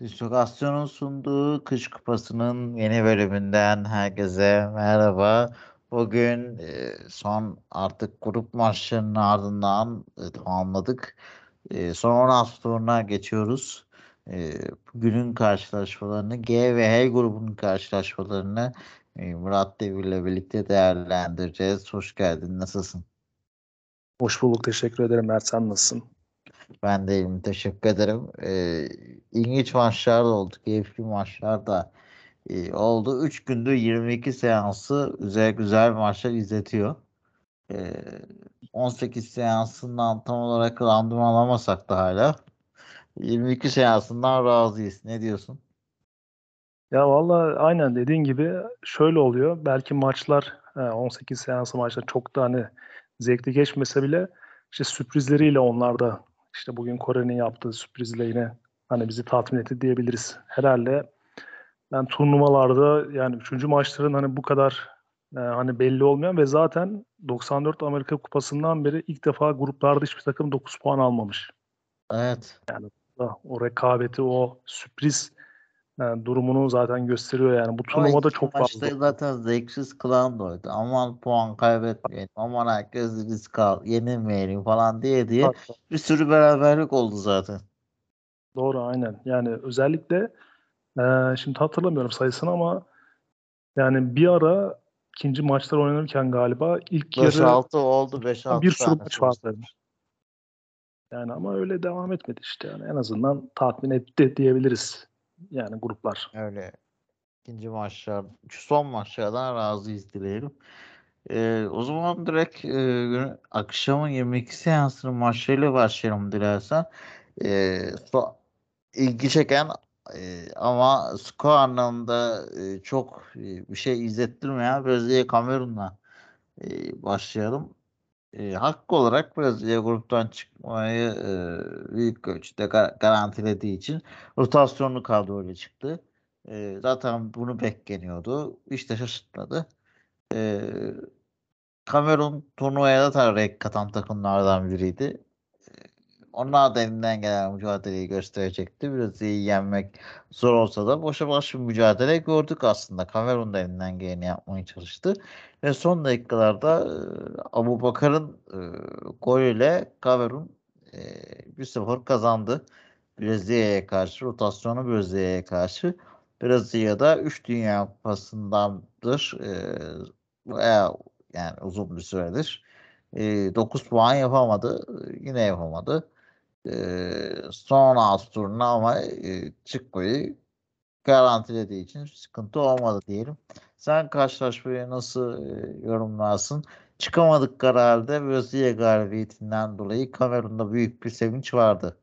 Distokasyon'un sunduğu Kış Kupası'nın yeni bölümünden herkese merhaba. Bugün e, son artık grup maçlarının ardından e, tamamladık. E, son 16 turuna geçiyoruz. Bugünün karşılaşmalarını G ve H grubunun karşılaşmalarını Murat Devir ile birlikte değerlendireceğiz. Hoş geldin. Nasılsın? Hoş bulduk. Teşekkür ederim. Mert sen nasılsın? Ben de. Teşekkür ederim. Ee, ilginç maçlar da oldu. Keyifli maçlar da e, oldu. 3 gündür 22 seansı güzel güzel maçlar izletiyor. Ee, 18 seansından tam olarak randıman alamasak da hala 22 seansından razıyız. Ne diyorsun? Ya valla aynen dediğin gibi şöyle oluyor. Belki maçlar 18 seansı maçlar çok da hani zevkli geçmese bile işte sürprizleriyle onlar da işte bugün Kore'nin yaptığı sürprizle yine hani bizi tatmin etti diyebiliriz. Herhalde ben turnuvalarda yani üçüncü maçların hani bu kadar e, hani belli olmayan ve zaten 94 Amerika Kupası'ndan beri ilk defa gruplarda hiçbir takım 9 puan almamış. Evet. Yani o rekabeti, o sürpriz yani durumunu zaten gösteriyor yani. Bu turnuvada çok fazla. zaten zevksiz kılan da oydu. Aman puan kaybetmeyelim. Aman herkes risk al. Yenilmeyelim falan diye diye Hatta. bir sürü beraberlik oldu zaten. Doğru aynen. Yani özellikle e, şimdi hatırlamıyorum sayısını ama yani bir ara ikinci maçlar oynanırken galiba ilk 5 yarı 6 oldu 5-6 bir sürü maç vardı. Yani ama öyle devam etmedi işte yani en azından tatmin etti diyebiliriz yani gruplar. Öyle. İkinci maçlar, son maçlardan razıyız dileyelim. Ee, o zaman direkt e, akşamın 22 seansının maçlarıyla başlayalım dilersen. Ee, so, ilgi çeken e, ama skor anlamında e, çok e, bir şey izlettirmeyen Brezilya Kamerun'la e, başlayalım. E, hakkı olarak Brezilya gruptan çıkmayı e, büyük ölçüde gar- garantilediği için rotasyonlu kadroyla çıktı. E, zaten bunu bekleniyordu. İşte şaşırtmadı. E, Kamerun turnuvaya da renk katan takımlardan biriydi. Onlar da elinden gelen mücadeleyi gösterecekti. Biraz iyi yenmek zor olsa da boşa boş bir mücadele gördük aslında. Kamerun da elinden geleni yapmaya çalıştı. Ve son dakikalarda e, Abu Bakar'ın e, golüyle Kamerun e, 1-0 kazandı. Brezilya'ya karşı, rotasyonu Brezilya'ya karşı. Brezilya'da 3 Dünya Kupası'ndandır. E, yani uzun bir süredir. E, 9 puan yapamadı. Yine yapamadı e, son 16 turuna ama e, çıkmayı garantilediği için sıkıntı olmadı diyelim. Sen karşılaşmayı nasıl e, yorumlarsın? Çıkamadık herhalde Brezilya galibiyetinden dolayı Kamerun'da büyük bir sevinç vardı.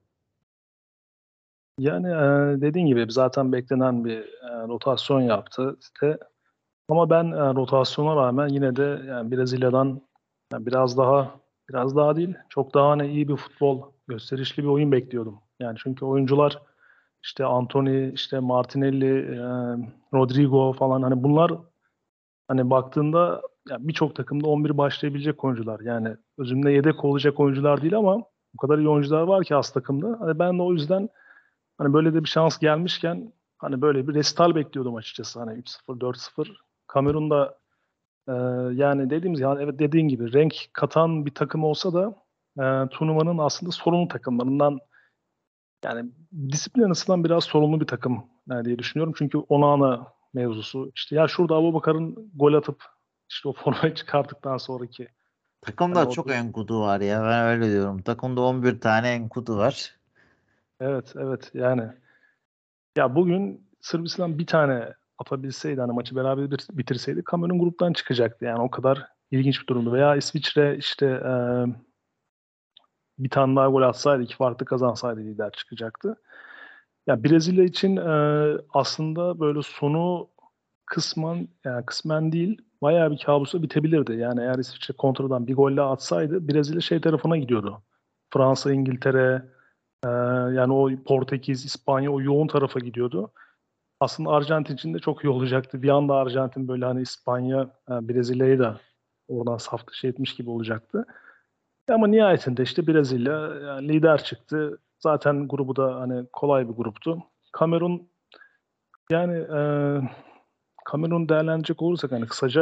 Yani e, dediğin gibi zaten beklenen bir e, rotasyon yaptı. İşte, ama ben e, rotasyona rağmen yine de yani Brezilya'dan yani biraz daha biraz daha değil çok daha hani iyi bir futbol gösterişli bir oyun bekliyordum. Yani çünkü oyuncular işte Anthony, işte Martinelli, e, Rodrigo falan hani bunlar hani baktığında yani birçok takımda 11 başlayabilecek oyuncular. Yani özümde yedek olacak oyuncular değil ama bu kadar iyi oyuncular var ki az takımda. Hani ben de o yüzden hani böyle de bir şans gelmişken hani böyle bir restal bekliyordum açıkçası. Hani 3-0, 4-0. Kamerun'da e, yani dediğimiz yani evet dediğin gibi renk katan bir takım olsa da e, turnuvanın aslında sorunlu takımlarından yani disiplin açısından biraz sorunlu bir takım yani diye düşünüyorum. Çünkü Onana mevzusu. işte ya şurada Abu Bakar'ın gol atıp işte o formayı çıkarttıktan sonraki Takımda yani çok o... enkudu var ya ben öyle diyorum. Takımda 11 tane enkudu var. Evet evet yani ya bugün Sırbistan bir tane atabilseydi hani maçı beraber bitirseydi Kamerun gruptan çıkacaktı. Yani o kadar ilginç bir durumdu. Veya İsviçre işte e, bir tane daha gol atsaydı, iki farklı kazansaydı lider çıkacaktı. Ya Brezilya için e, aslında böyle sonu kısmen yani kısmen değil bayağı bir kabusla bitebilirdi. Yani eğer İsviçre kontradan bir golle atsaydı Brezilya şey tarafına gidiyordu. Fransa, İngiltere, e, yani o Portekiz, İspanya o yoğun tarafa gidiyordu. Aslında Arjantin için de çok iyi olacaktı. Bir anda Arjantin böyle hani İspanya, e, Brezilya'yı da oradan saf dışı etmiş gibi olacaktı. Ama nihayetinde işte Brezilya yani lider çıktı. Zaten grubu da hani kolay bir gruptu. Kamerun yani e, Kamerun değerlendirecek olursak hani kısaca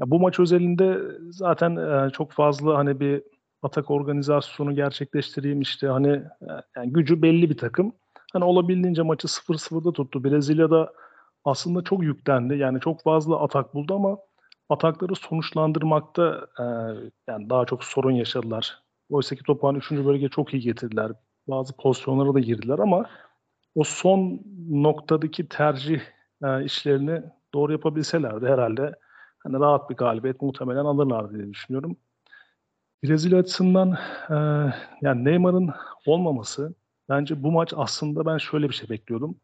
ya bu maç özelinde zaten e, çok fazla hani bir atak organizasyonu gerçekleştireyim işte hani e, yani gücü belli bir takım. Hani olabildiğince maçı 0-0'da tuttu. Brezilya'da aslında çok yüklendi. Yani çok fazla atak buldu ama atakları sonuçlandırmakta e, yani daha çok sorun yaşadılar. Oysa ki topağın 3. bölgeye çok iyi getirdiler. Bazı pozisyonlara da girdiler ama o son noktadaki tercih e, işlerini doğru yapabilselerdi herhalde hani rahat bir galibiyet muhtemelen alırlardı diye düşünüyorum. Brezilya açısından e, yani Neymar'ın olmaması bence bu maç aslında ben şöyle bir şey bekliyordum.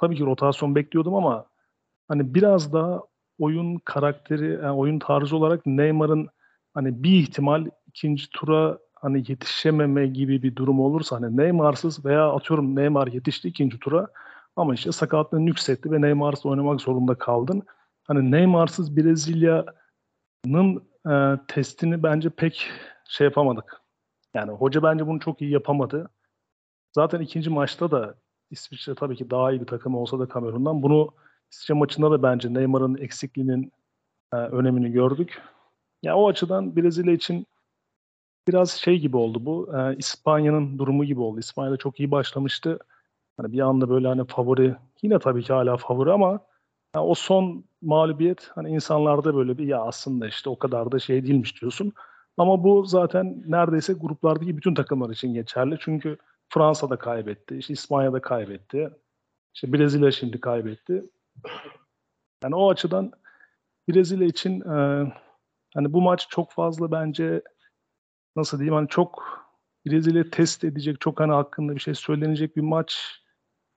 Tabii ki rotasyon bekliyordum ama hani biraz daha oyun karakteri, yani oyun tarzı olarak Neymar'ın hani bir ihtimal ikinci tura hani yetişememe gibi bir durum olursa hani Neymar'sız veya atıyorum Neymar yetişti ikinci tura ama işte sakatlığın yükseltti ve Neymar'sız oynamak zorunda kaldın. Hani Neymar'sız Brezilya'nın e, testini bence pek şey yapamadık. Yani hoca bence bunu çok iyi yapamadı. Zaten ikinci maçta da İsviçre tabii ki daha iyi bir takım olsa da Kamerun'dan bunu İsviçre maçında da bence Neymar'ın eksikliğinin e, önemini gördük. Ya yani o açıdan Brezilya için biraz şey gibi oldu bu. E, İspanya'nın durumu gibi oldu. İspanya'da çok iyi başlamıştı. Hani bir anda böyle hani favori yine tabii ki hala favori ama yani o son mağlubiyet hani insanlarda böyle bir ya aslında işte o kadar da şey değilmiş diyorsun. Ama bu zaten neredeyse gruplardaki bütün takımlar için geçerli. Çünkü Fransa da kaybetti, işte İspanya da kaybetti. İşte Brezilya şimdi kaybetti. Yani o açıdan Brezilya için e, hani bu maç çok fazla bence nasıl diyeyim hani çok Brezilya test edecek, çok hani hakkında bir şey söylenecek bir maç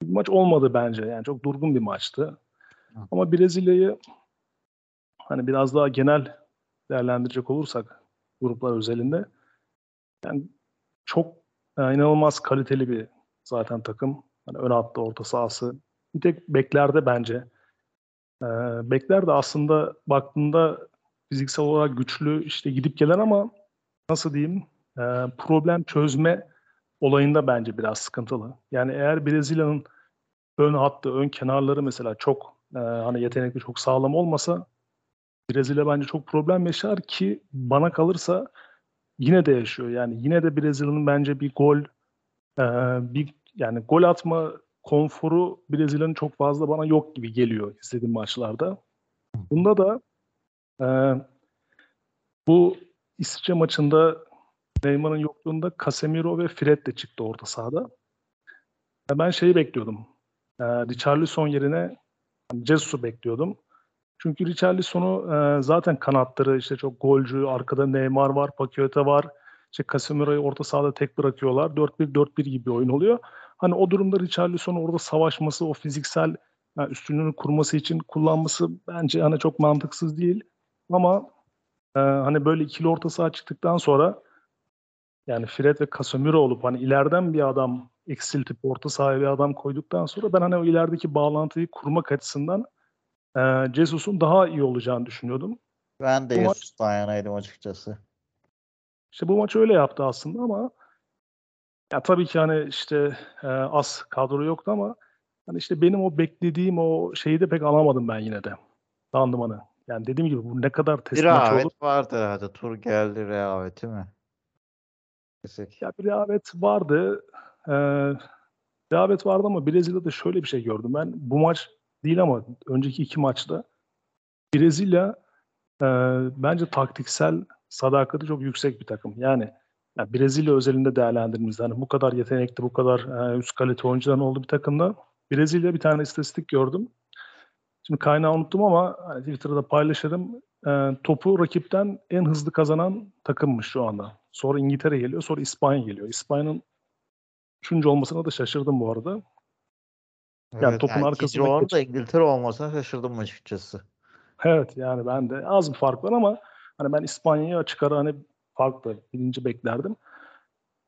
bir maç olmadı bence. Yani çok durgun bir maçtı. Ama Brezilya'yı hani biraz daha genel değerlendirecek olursak gruplar özelinde yani çok yani inanılmaz kaliteli bir zaten takım. Hani ön hatta orta sahası. Bir tek beklerde bence. Ee, bekler de aslında baktığında fiziksel olarak güçlü işte gidip gelen ama nasıl diyeyim e, problem çözme olayında bence biraz sıkıntılı. Yani eğer Brezilya'nın ön hattı, ön kenarları mesela çok e, hani yetenekli, çok sağlam olmasa Brezilya bence çok problem yaşar ki bana kalırsa yine de yaşıyor. Yani yine de Brezilya'nın bence bir gol e, bir yani gol atma konforu Brezilya'nın çok fazla bana yok gibi geliyor izlediğim maçlarda. Bunda da e, bu İsviçre maçında Neymar'ın yokluğunda Casemiro ve Fred de çıktı orta sahada. Ben şeyi bekliyordum. E, Richarlison yerine Jesus'u bekliyordum. Çünkü Richarlison'u e, zaten kanatları işte çok golcü, arkada Neymar var, Paqueta var. İşte Casemiro'yu orta sahada tek bırakıyorlar. 4-1-4-1 gibi oyun oluyor. Hani o durumda Richarlison'u orada savaşması, o fiziksel yani üstünlüğünü kurması için kullanması bence hani çok mantıksız değil. Ama e, hani böyle ikili orta saha çıktıktan sonra yani Fred ve Casemiro olup hani ileriden bir adam eksiltip orta sahaya bir adam koyduktan sonra ben hani o ilerideki bağlantıyı kurmak açısından e, Jesus'un daha iyi olacağını düşünüyordum. Ben de Jesus'tan yanaydım açıkçası. İşte bu maç öyle yaptı aslında ama ya tabii ki hani işte e, az kadro yoktu ama hani işte benim o beklediğim o şeyi de pek alamadım ben yine de. Randımanı. Yani dediğim gibi bu ne kadar test bir maçı olur. vardı herhalde. Tur geldi rehaveti mi? Kesik. Ya bir rehavet vardı. Ee, rehavet vardı ama Brezilya'da şöyle bir şey gördüm. Ben bu maç değil ama önceki iki maçta Brezilya e, bence taktiksel sadakati çok yüksek bir takım. Yani, yani Brezilya özelinde değerlendirdiğimizde hani bu kadar yetenekli, bu kadar e, üst kalite oyuncuların olduğu bir takımda Brezilya bir tane istatistik gördüm. Şimdi kaynağı unuttum ama hani Twitter'da paylaşırım. E, topu rakipten en hızlı kazanan takımmış şu anda. Sonra İngiltere geliyor, sonra İspanya geliyor. İspanya'nın üçüncü olmasına da şaşırdım bu arada. Yani evet, topun yani arkasında orada İngiltere olmasına şaşırdım açıkçası. Evet yani ben de az bir fark var ama hani ben İspanya'yı açık ara hani farklı birinci beklerdim.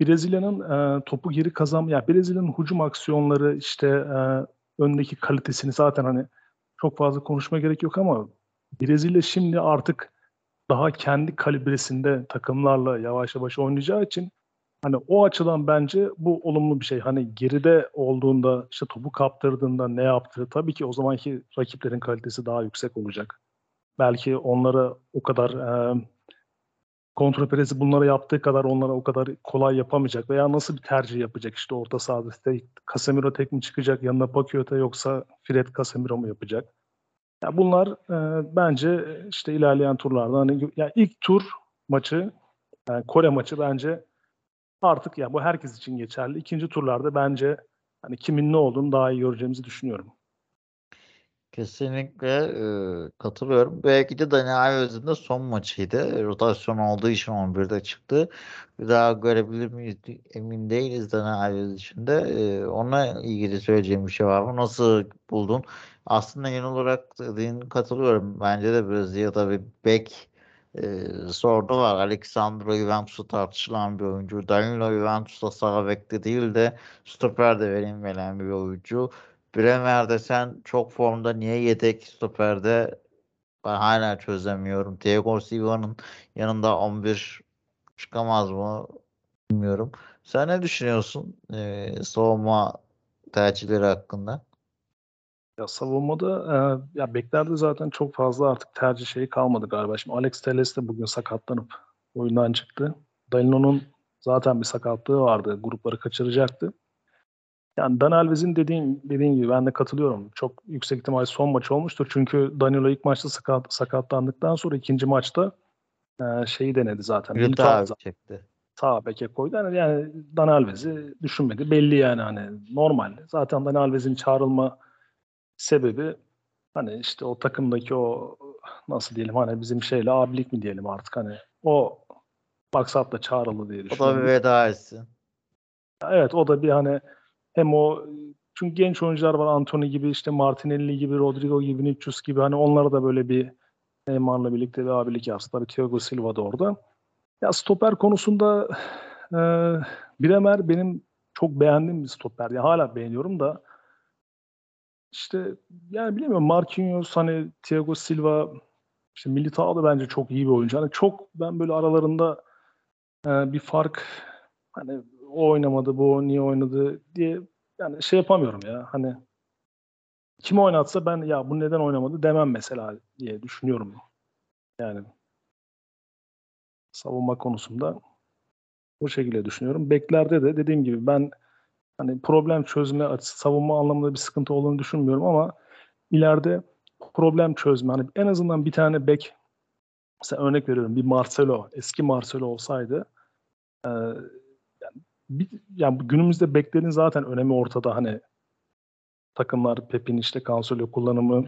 Brezilya'nın e, topu geri kazan yani Brezilya'nın hücum aksiyonları işte e, öndeki kalitesini zaten hani çok fazla konuşma gerek yok ama Brezilya şimdi artık daha kendi kalibresinde takımlarla yavaş yavaş oynayacağı için Hani o açıdan bence bu olumlu bir şey. Hani geride olduğunda işte topu kaptırdığında ne yaptı? Tabii ki o zamanki rakiplerin kalitesi daha yüksek olacak. Belki onlara o kadar e, kontrapresi bunlara yaptığı kadar onlara o kadar kolay yapamayacak veya nasıl bir tercih yapacak işte orta sahada işte Casemiro tek mi çıkacak yanına Paqueta yoksa Fred Casemiro mu yapacak? Ya bunlar e, bence işte ilerleyen turlarda hani ya ilk tur maçı yani Kore maçı bence artık ya bu herkes için geçerli. İkinci turlarda bence hani kimin ne olduğunu daha iyi göreceğimizi düşünüyorum. Kesinlikle e, katılıyorum. Belki de Dani Alves'in de son maçıydı. Rotasyon olduğu için 11'de çıktı. Daha görebilir miyiz emin değiliz Dani Alves için de. E, ona ilgili söyleyeceğim bir şey var mı? Nasıl buldun? Aslında genel olarak dediğin katılıyorum. Bence de Brezilya'da bir bek e, sorunu var. Alexandro Juventus'ta tartışılan bir oyuncu. Danilo Juventus'ta sağ bekte değil de stoper de verim veren bir oyuncu. Bremer'de sen çok formda niye yedek stoperde ben hala çözemiyorum. Thiago Silva'nın yanında 11 çıkamaz mı bilmiyorum. Sen ne düşünüyorsun ee, savunma tercihleri hakkında? Ya savunmada e, ya beklerde zaten çok fazla artık tercih şeyi kalmadı galiba. Şimdi Alex Telles de bugün sakatlanıp oyundan çıktı. Danino'nun zaten bir sakatlığı vardı. Grupları kaçıracaktı. Yani Dan Alves'in dediğin, dediğin gibi ben de katılıyorum. Çok yüksek ihtimal son maç olmuştur. Çünkü Danilo ilk maçta sakat, sakatlandıktan sonra ikinci maçta e, şeyi denedi zaten. Abi çekti. Sağ beke koydu. Yani, yani Dan Alves'i düşünmedi. Belli yani hani normal. Zaten Dan Alves'in çağrılma sebebi hani işte o takımdaki o nasıl diyelim hani bizim şeyle abilik mi diyelim artık hani o maksatla çağrıldı diye düşünüyorum. O da bir veda etsin. Evet o da bir hani hem o çünkü genç oyuncular var Anthony gibi işte Martinelli gibi Rodrigo gibi Nicius gibi hani onlara da böyle bir Neymar'la birlikte bir abilik yapsın. Tabii Thiago Silva da orada. Ya stoper konusunda e, Bremer benim çok beğendiğim bir stoper. Ya hala beğeniyorum da işte yani bilmiyorum Marquinhos hani Thiago Silva işte Militao da bence çok iyi bir oyuncu. Hani çok ben böyle aralarında e, bir fark hani o oynamadı, bu niye oynadı diye yani şey yapamıyorum ya. Hani kim oynatsa ben ya bu neden oynamadı demem mesela diye düşünüyorum. Yani savunma konusunda bu şekilde düşünüyorum. Beklerde de dediğim gibi ben hani problem çözme savunma anlamında bir sıkıntı olduğunu düşünmüyorum ama ileride problem çözme hani en azından bir tane bek mesela örnek veriyorum bir Marcelo eski Marcelo olsaydı e, yani, bir, yani günümüzde beklerin zaten önemi ortada hani takımlar Pep'in işte Cancelo kullanımı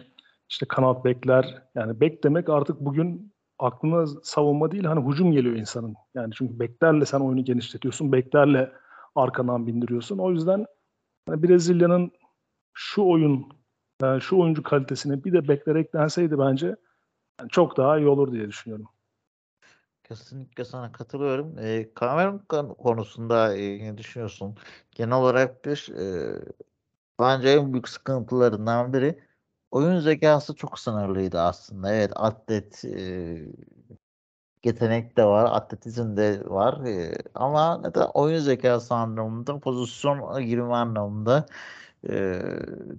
işte kanat bekler yani bek demek artık bugün aklına savunma değil hani hücum geliyor insanın. Yani çünkü beklerle sen oyunu genişletiyorsun. Beklerle arkadan bindiriyorsun. O yüzden hani Brezilya'nın şu oyun yani şu oyuncu kalitesine bir de bekler eklenseydi bence yani çok daha iyi olur diye düşünüyorum. Kesinlikle sana katılıyorum. E, Cameron konusunda e, ne düşünüyorsun? Genel olarak bir e, bence en büyük sıkıntılarından biri oyun zekası çok sınırlıydı aslında. Evet atlet e, yetenek de var, atletizm de var. E, ama neden oyun zekası anlamında, pozisyon girme anlamında e,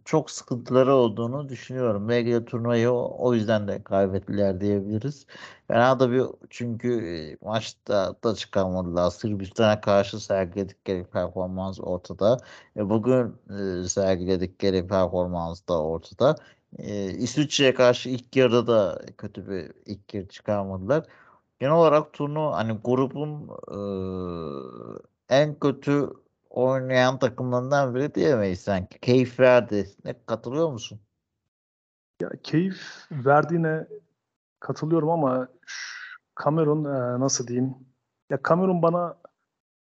çok sıkıntıları olduğunu düşünüyorum. Belki de turnuvayı o, yüzden de kaybettiler diyebiliriz. Fena da bir çünkü e, maçta da çıkamadılar. Sırbistan'a karşı sergiledikleri performans ortada. E, bugün e, sergiledikleri performans da ortada. E, İsviçre'ye karşı ilk yarıda da kötü bir ilk yarı çıkarmadılar. Genel olarak turnuva hani grubun e, en kötü oynayan takımlarından biri diyemeyiz sanki. Keyif verdi. Ne katılıyor musun? Ya keyif verdiğine katılıyorum ama Cameron e, nasıl diyeyim? Ya Cameron bana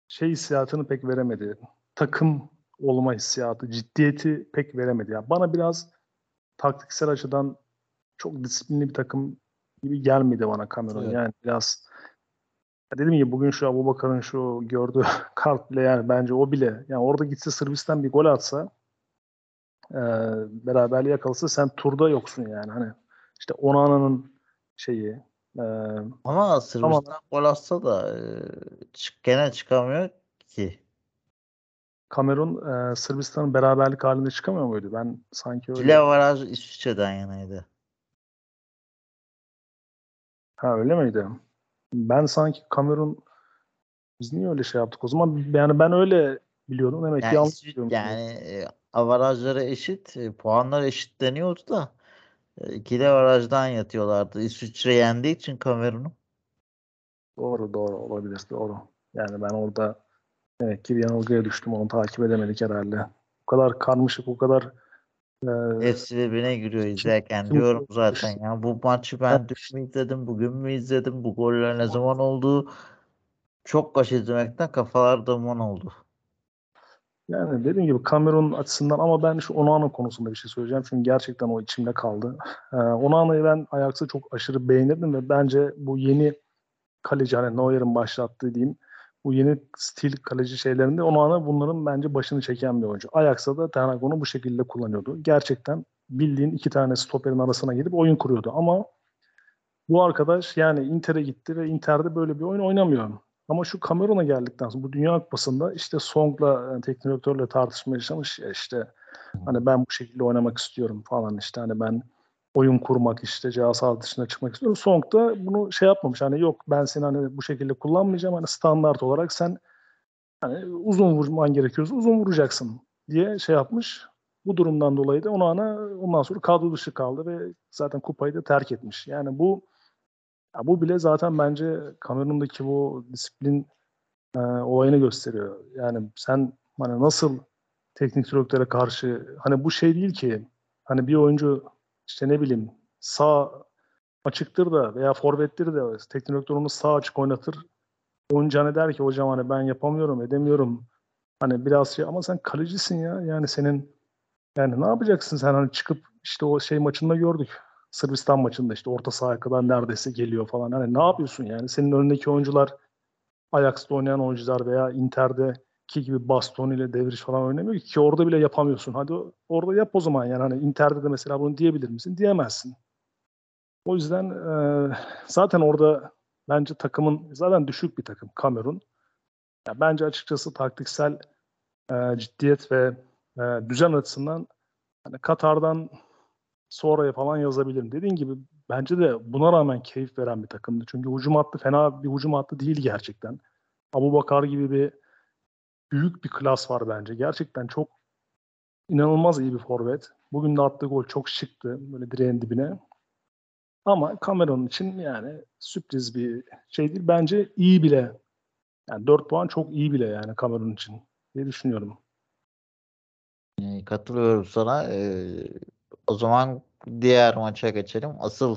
şey hissiyatını pek veremedi. Takım olma hissiyatı, ciddiyeti pek veremedi. Ya bana biraz taktiksel açıdan çok disiplinli bir takım gibi gelmedi bana Cameron. Evet. Yani biraz dedim ya bugün şu Abu Bakar'ın şu gördüğü kart bile yani bence o bile yani orada gitse Sırbistan bir gol atsa e, beraberliği yakalasa sen turda yoksun yani hani işte Onana'nın şeyi e, ama Sırbistan ama, gol atsa da e, çık, gene çıkamıyor 2. Kamerun e, Sırbistan'ın beraberlik halinde çıkamıyor muydu? Ben sanki öyle. İkili avaraj İsviçre'den yanaydı. Ha öyle miydi? Ben sanki Kamerun biz niye öyle şey yaptık o zaman? Yani ben öyle biliyordum. Demek ki Yani, yanlış İsvi- biliyormuşum. yani e, avarajları eşit, e, puanlar eşitleniyordu da e, ikili avarajdan yatıyorlardı. İsviçre yendiği için Kamerun'u. Doğru doğru olabilir doğru. Yani ben orada demek ki bir yanılgıya düştüm. Onu takip edemedik herhalde. Bu kadar karmaşık, bu kadar e, Hepsi birbirine giriyor izlerken diyorum zaten ya bu maçı ben dün mü izledim bugün mü izledim bu goller ne zaman oldu çok baş izlemekten kafalar duman oldu. Yani dediğim gibi Kamerun açısından ama ben şu Onana konusunda bir şey söyleyeceğim. Çünkü gerçekten o içimde kaldı. Ee, Onana'yı ben Ajax'ı çok aşırı beğenirdim ve bence bu yeni kaleci hani Neuer'in başlattığı diyeyim bu yeni stil kaleci şeylerinde Onana bunların bence başını çeken bir oyuncu. Ajax'ta da Ten Hag onu bu şekilde kullanıyordu. Gerçekten bildiğin iki tane stoperin arasına gidip oyun kuruyordu ama bu arkadaş yani Inter'e gitti ve Inter'de böyle bir oyun oynamıyor. Ama şu Kamerun'a geldikten sonra bu Dünya Kupası'nda işte Song'la yani teknik direktörle tartışma yaşamış ya işte hani ben bu şekilde oynamak istiyorum falan işte hani ben oyun kurmak işte ceza dışına çıkmak istiyorum. Song da bunu şey yapmamış hani yok ben seni hani bu şekilde kullanmayacağım hani standart olarak sen hani uzun vurman gerekiyorsa uzun vuracaksın diye şey yapmış. Bu durumdan dolayı da ona ana ondan sonra kadro dışı kaldı ve zaten kupayı da terk etmiş. Yani bu ya bu bile zaten bence Kamerun'daki bu disiplin e, olayını gösteriyor. Yani sen hani nasıl teknik direktöre karşı hani bu şey değil ki hani bir oyuncu işte ne bileyim sağ açıktır da veya forvettir de teknik direktör onu sağ açık oynatır. Oyuncu hani der ki hocam hani ben yapamıyorum edemiyorum. Hani biraz şey ama sen kalecisin ya yani senin yani ne yapacaksın sen hani çıkıp işte o şey maçında gördük. Sırbistan maçında işte orta sahaya kadar neredeyse geliyor falan. Hani ne yapıyorsun yani? Senin önündeki oyuncular Ajax'ta oynayan oyuncular veya Inter'deki gibi baston ile deviriş falan oynamıyor ki orada bile yapamıyorsun. Hadi orada yap o zaman yani hani Inter'de de mesela bunu diyebilir misin? Diyemezsin. O yüzden e, zaten orada bence takımın zaten düşük bir takım Kamerun. Ya bence açıkçası taktiksel e, ciddiyet ve e, düzen açısından hani Katar'dan sonraya falan yazabilirim. Dediğin gibi bence de buna rağmen keyif veren bir takımdı. Çünkü hücum hattı fena bir hücum hattı değil gerçekten. Abu Bakar gibi bir büyük bir klas var bence. Gerçekten çok inanılmaz iyi bir forvet. Bugün de attığı gol çok şıktı. Böyle direğin dibine. Ama Cameron için yani sürpriz bir şey değil. Bence iyi bile. Yani 4 puan çok iyi bile yani Cameron için diye düşünüyorum. E, katılıyorum sana. E, o zaman diğer maça geçelim. Asıl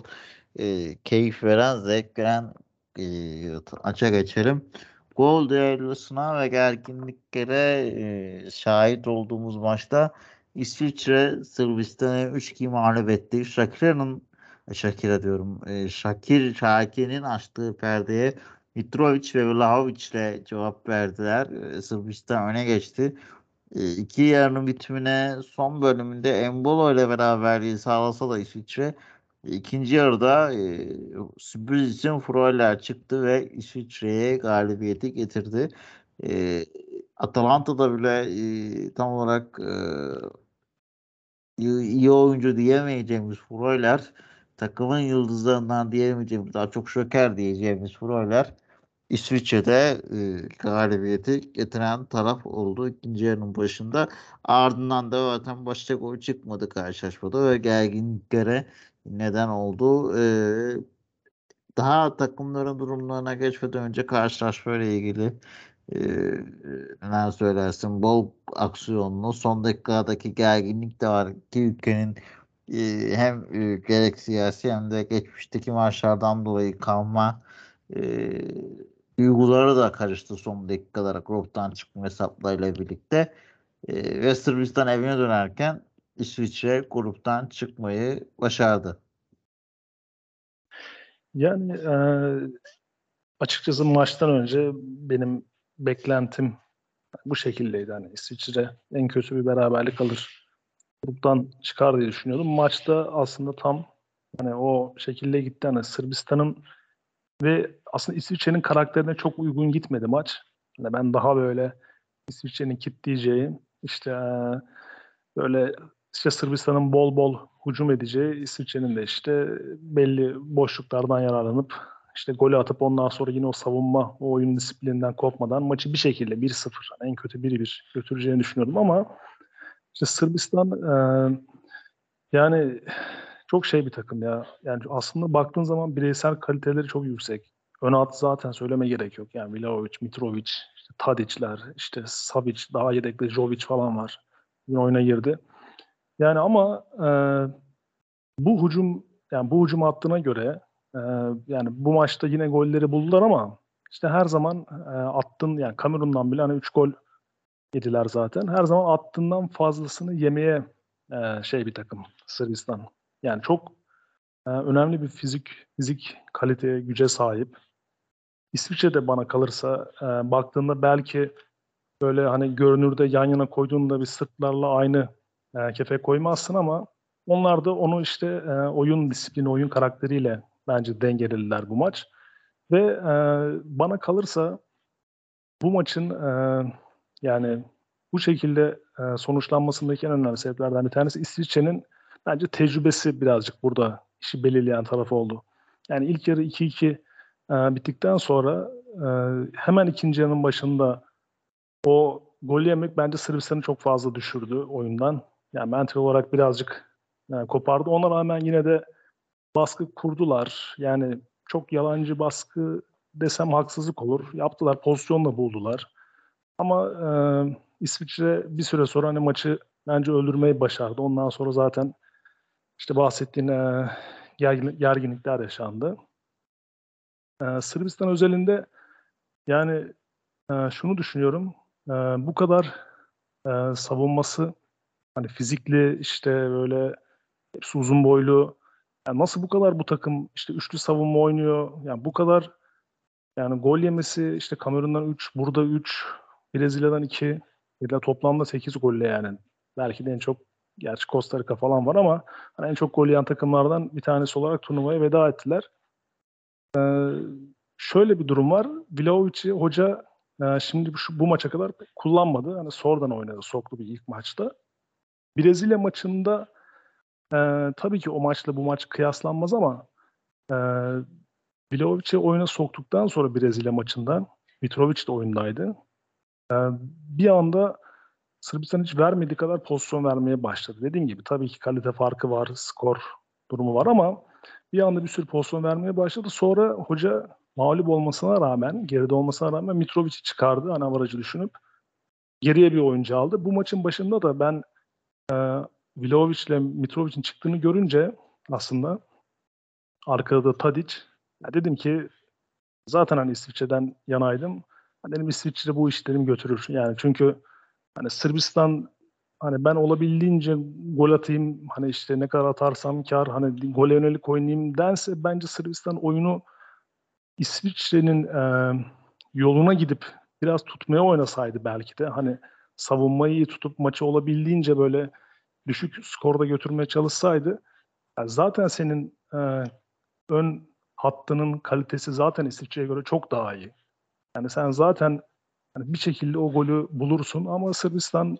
e, keyif veren, zevk veren e, maça geçelim. Gol düellosuna ve gerginliklere e, şahit olduğumuz maçta İsviçre Sırbistan'ı 3-2 mağlup etti. Shakira'nın Shakira diyorum. E, Shakir Şakir'in açtığı perdeye Mitrovic ve Vlahovic ile cevap verdiler. E, Sırbistan öne geçti. E, iki yarının bitimine son bölümünde Embolo ile beraberliği sağlasa da İsviçre ikinci yarıda e, sürpriz için Freuler çıktı ve İsviçre'ye galibiyeti getirdi. E, Atalanta'da bile e, tam olarak e, iyi, oyuncu diyemeyeceğimiz Freuler takımın yıldızlarından diyemeyeceğimiz daha çok şoker diyeceğimiz Freuler İsviçre'de e, galibiyeti getiren taraf oldu ikinci yarının başında. Ardından da zaten başta gol çıkmadı karşılaşmada ve gerginliklere neden oldu. E, daha takımların durumlarına geçmeden önce karşılaşma ile ilgili e, neler söylersin? Bol aksiyonlu son dakikadaki gerginlik de var. İki ülkenin e, hem e, gerek siyasi hem de geçmişteki maçlardan dolayı kalma e, duyguları da karıştı son dakikalara gruptan çıkma hesaplarıyla birlikte. E, ve Sırbistan evine dönerken İsviçre gruptan çıkmayı başardı. Yani e, açıkçası maçtan önce benim beklentim bu şekildeydi. Hani İsviçre en kötü bir beraberlik alır. Gruptan çıkar diye düşünüyordum. Maçta aslında tam hani o şekilde gitti. Hani Sırbistan'ın ve aslında İsviçre'nin karakterine çok uygun gitmedi maç. Hani ben daha böyle İsviçre'nin kitleyeceği işte eee, böyle işte Sırbistan'ın bol bol hücum edeceği İsviçre'nin de işte belli boşluklardan yararlanıp işte golü atıp ondan sonra yine o savunma, o oyun disiplininden kopmadan maçı bir şekilde 1-0 hani en kötü 1-1 götüreceğini düşünüyordum ama işte Sırbistan eee, yani çok şey bir takım ya. Yani aslında baktığın zaman bireysel kaliteleri çok yüksek. Ön hat zaten söyleme gerek yok. Yani Vlahovic, Mitrovic, işte Tadic'ler, işte Savic, daha yedekte Jovic falan var. Yine oyuna girdi. Yani ama e, bu hücum yani bu hücum hattına göre e, yani bu maçta yine golleri buldular ama işte her zaman e, attın yani Kamerun'dan bile hani 3 gol yediler zaten. Her zaman attığından fazlasını yemeye e, şey bir takım Sırbistan. Yani çok e, önemli bir fizik fizik kaliteye, güce sahip. İsviçre'de bana kalırsa e, baktığında belki böyle hani görünürde yan yana koyduğunda bir sırtlarla aynı e, kefe koymazsın ama onlar da onu işte e, oyun disiplini, oyun karakteriyle bence dengelediler bu maç. Ve e, bana kalırsa bu maçın e, yani bu şekilde e, sonuçlanmasındaki en önemli sebeplerden bir tanesi İsviçre'nin bence tecrübesi birazcık burada işi belirleyen tarafı oldu. Yani ilk yarı 2-2 e, bittikten sonra e, hemen ikinci yarının başında o gol yemek bence Sırbistan'ı çok fazla düşürdü oyundan. Yani mental olarak birazcık e, kopardı. Ona rağmen yine de baskı kurdular. Yani çok yalancı baskı desem haksızlık olur. Yaptılar, pozisyonla buldular. Ama e, İsviçre bir süre sonra hani maçı bence öldürmeyi başardı. Ondan sonra zaten işte bahsettiğin e, gergin, gerginlikler yaşandı. E, Sırbistan özelinde yani e, şunu düşünüyorum. E, bu kadar e, savunması hani fizikli işte böyle hepsi uzun boylu yani nasıl bu kadar bu takım işte üçlü savunma oynuyor? Yani bu kadar yani gol yemesi işte Kamerun'dan 3, burada 3, Brezilya'dan 2, bir de toplamda 8 golle yani. Belki de en çok gerçi Costa Rica falan var ama hani en çok gol yiyen takımlardan bir tanesi olarak turnuvaya veda ettiler. Ee, şöyle bir durum var. Vlahovic'i hoca e, şimdi bu, şu, bu maça kadar kullanmadı. Hani sonradan oynadı, soktu bir ilk maçta. Brezilya maçında e, tabii ki o maçla bu maç kıyaslanmaz ama e, Vlahovic'i oyuna soktuktan sonra Brezilya maçında Mitrovic de oyundaydı. E, bir anda Sırbistan hiç vermediği kadar pozisyon vermeye başladı. Dediğim gibi tabii ki kalite farkı var, skor durumu var ama bir anda bir sürü pozisyon vermeye başladı. Sonra hoca mağlup olmasına rağmen, geride olmasına rağmen Mitrovic'i çıkardı ana avarajı düşünüp. Geriye bir oyuncu aldı. Bu maçın başında da ben e, Vlahovic ile Mitrovic'in çıktığını görünce aslında arkada da Tadic. Ya dedim ki zaten hani İsviçre'den yanaydım. Hani dedim İsviçre bu işlerimi götürür. Yani çünkü hani Sırbistan hani ben olabildiğince gol atayım hani işte ne kadar atarsam kar hani gole yönelik oynayayım dense bence Sırbistan oyunu İsviçre'nin e, yoluna gidip biraz tutmaya oynasaydı belki de hani savunmayı iyi tutup maçı olabildiğince böyle düşük skorda götürmeye çalışsaydı yani zaten senin e, ön hattının kalitesi zaten İsviçre'ye göre çok daha iyi. Yani sen zaten yani bir şekilde o golü bulursun ama Sırbistan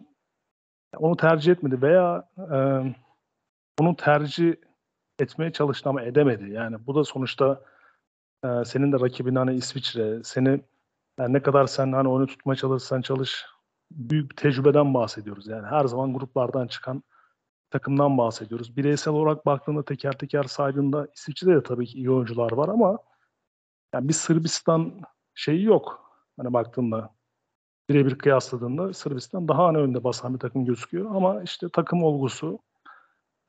onu tercih etmedi veya e, onu tercih etmeye çalıştı ama edemedi. Yani bu da sonuçta e, senin de rakibin hani İsviçre, seni yani ne kadar sen hani onu tutmaya çalışsan çalış büyük bir tecrübeden bahsediyoruz. Yani her zaman gruplardan çıkan takımdan bahsediyoruz. Bireysel olarak baktığında teker teker saydığında İsviçre'de de tabii ki iyi oyuncular var ama yani bir Sırbistan şeyi yok. Hani baktığında birebir kıyasladığında Sırbistan daha hani önde basan bir takım gözüküyor ama işte takım olgusu,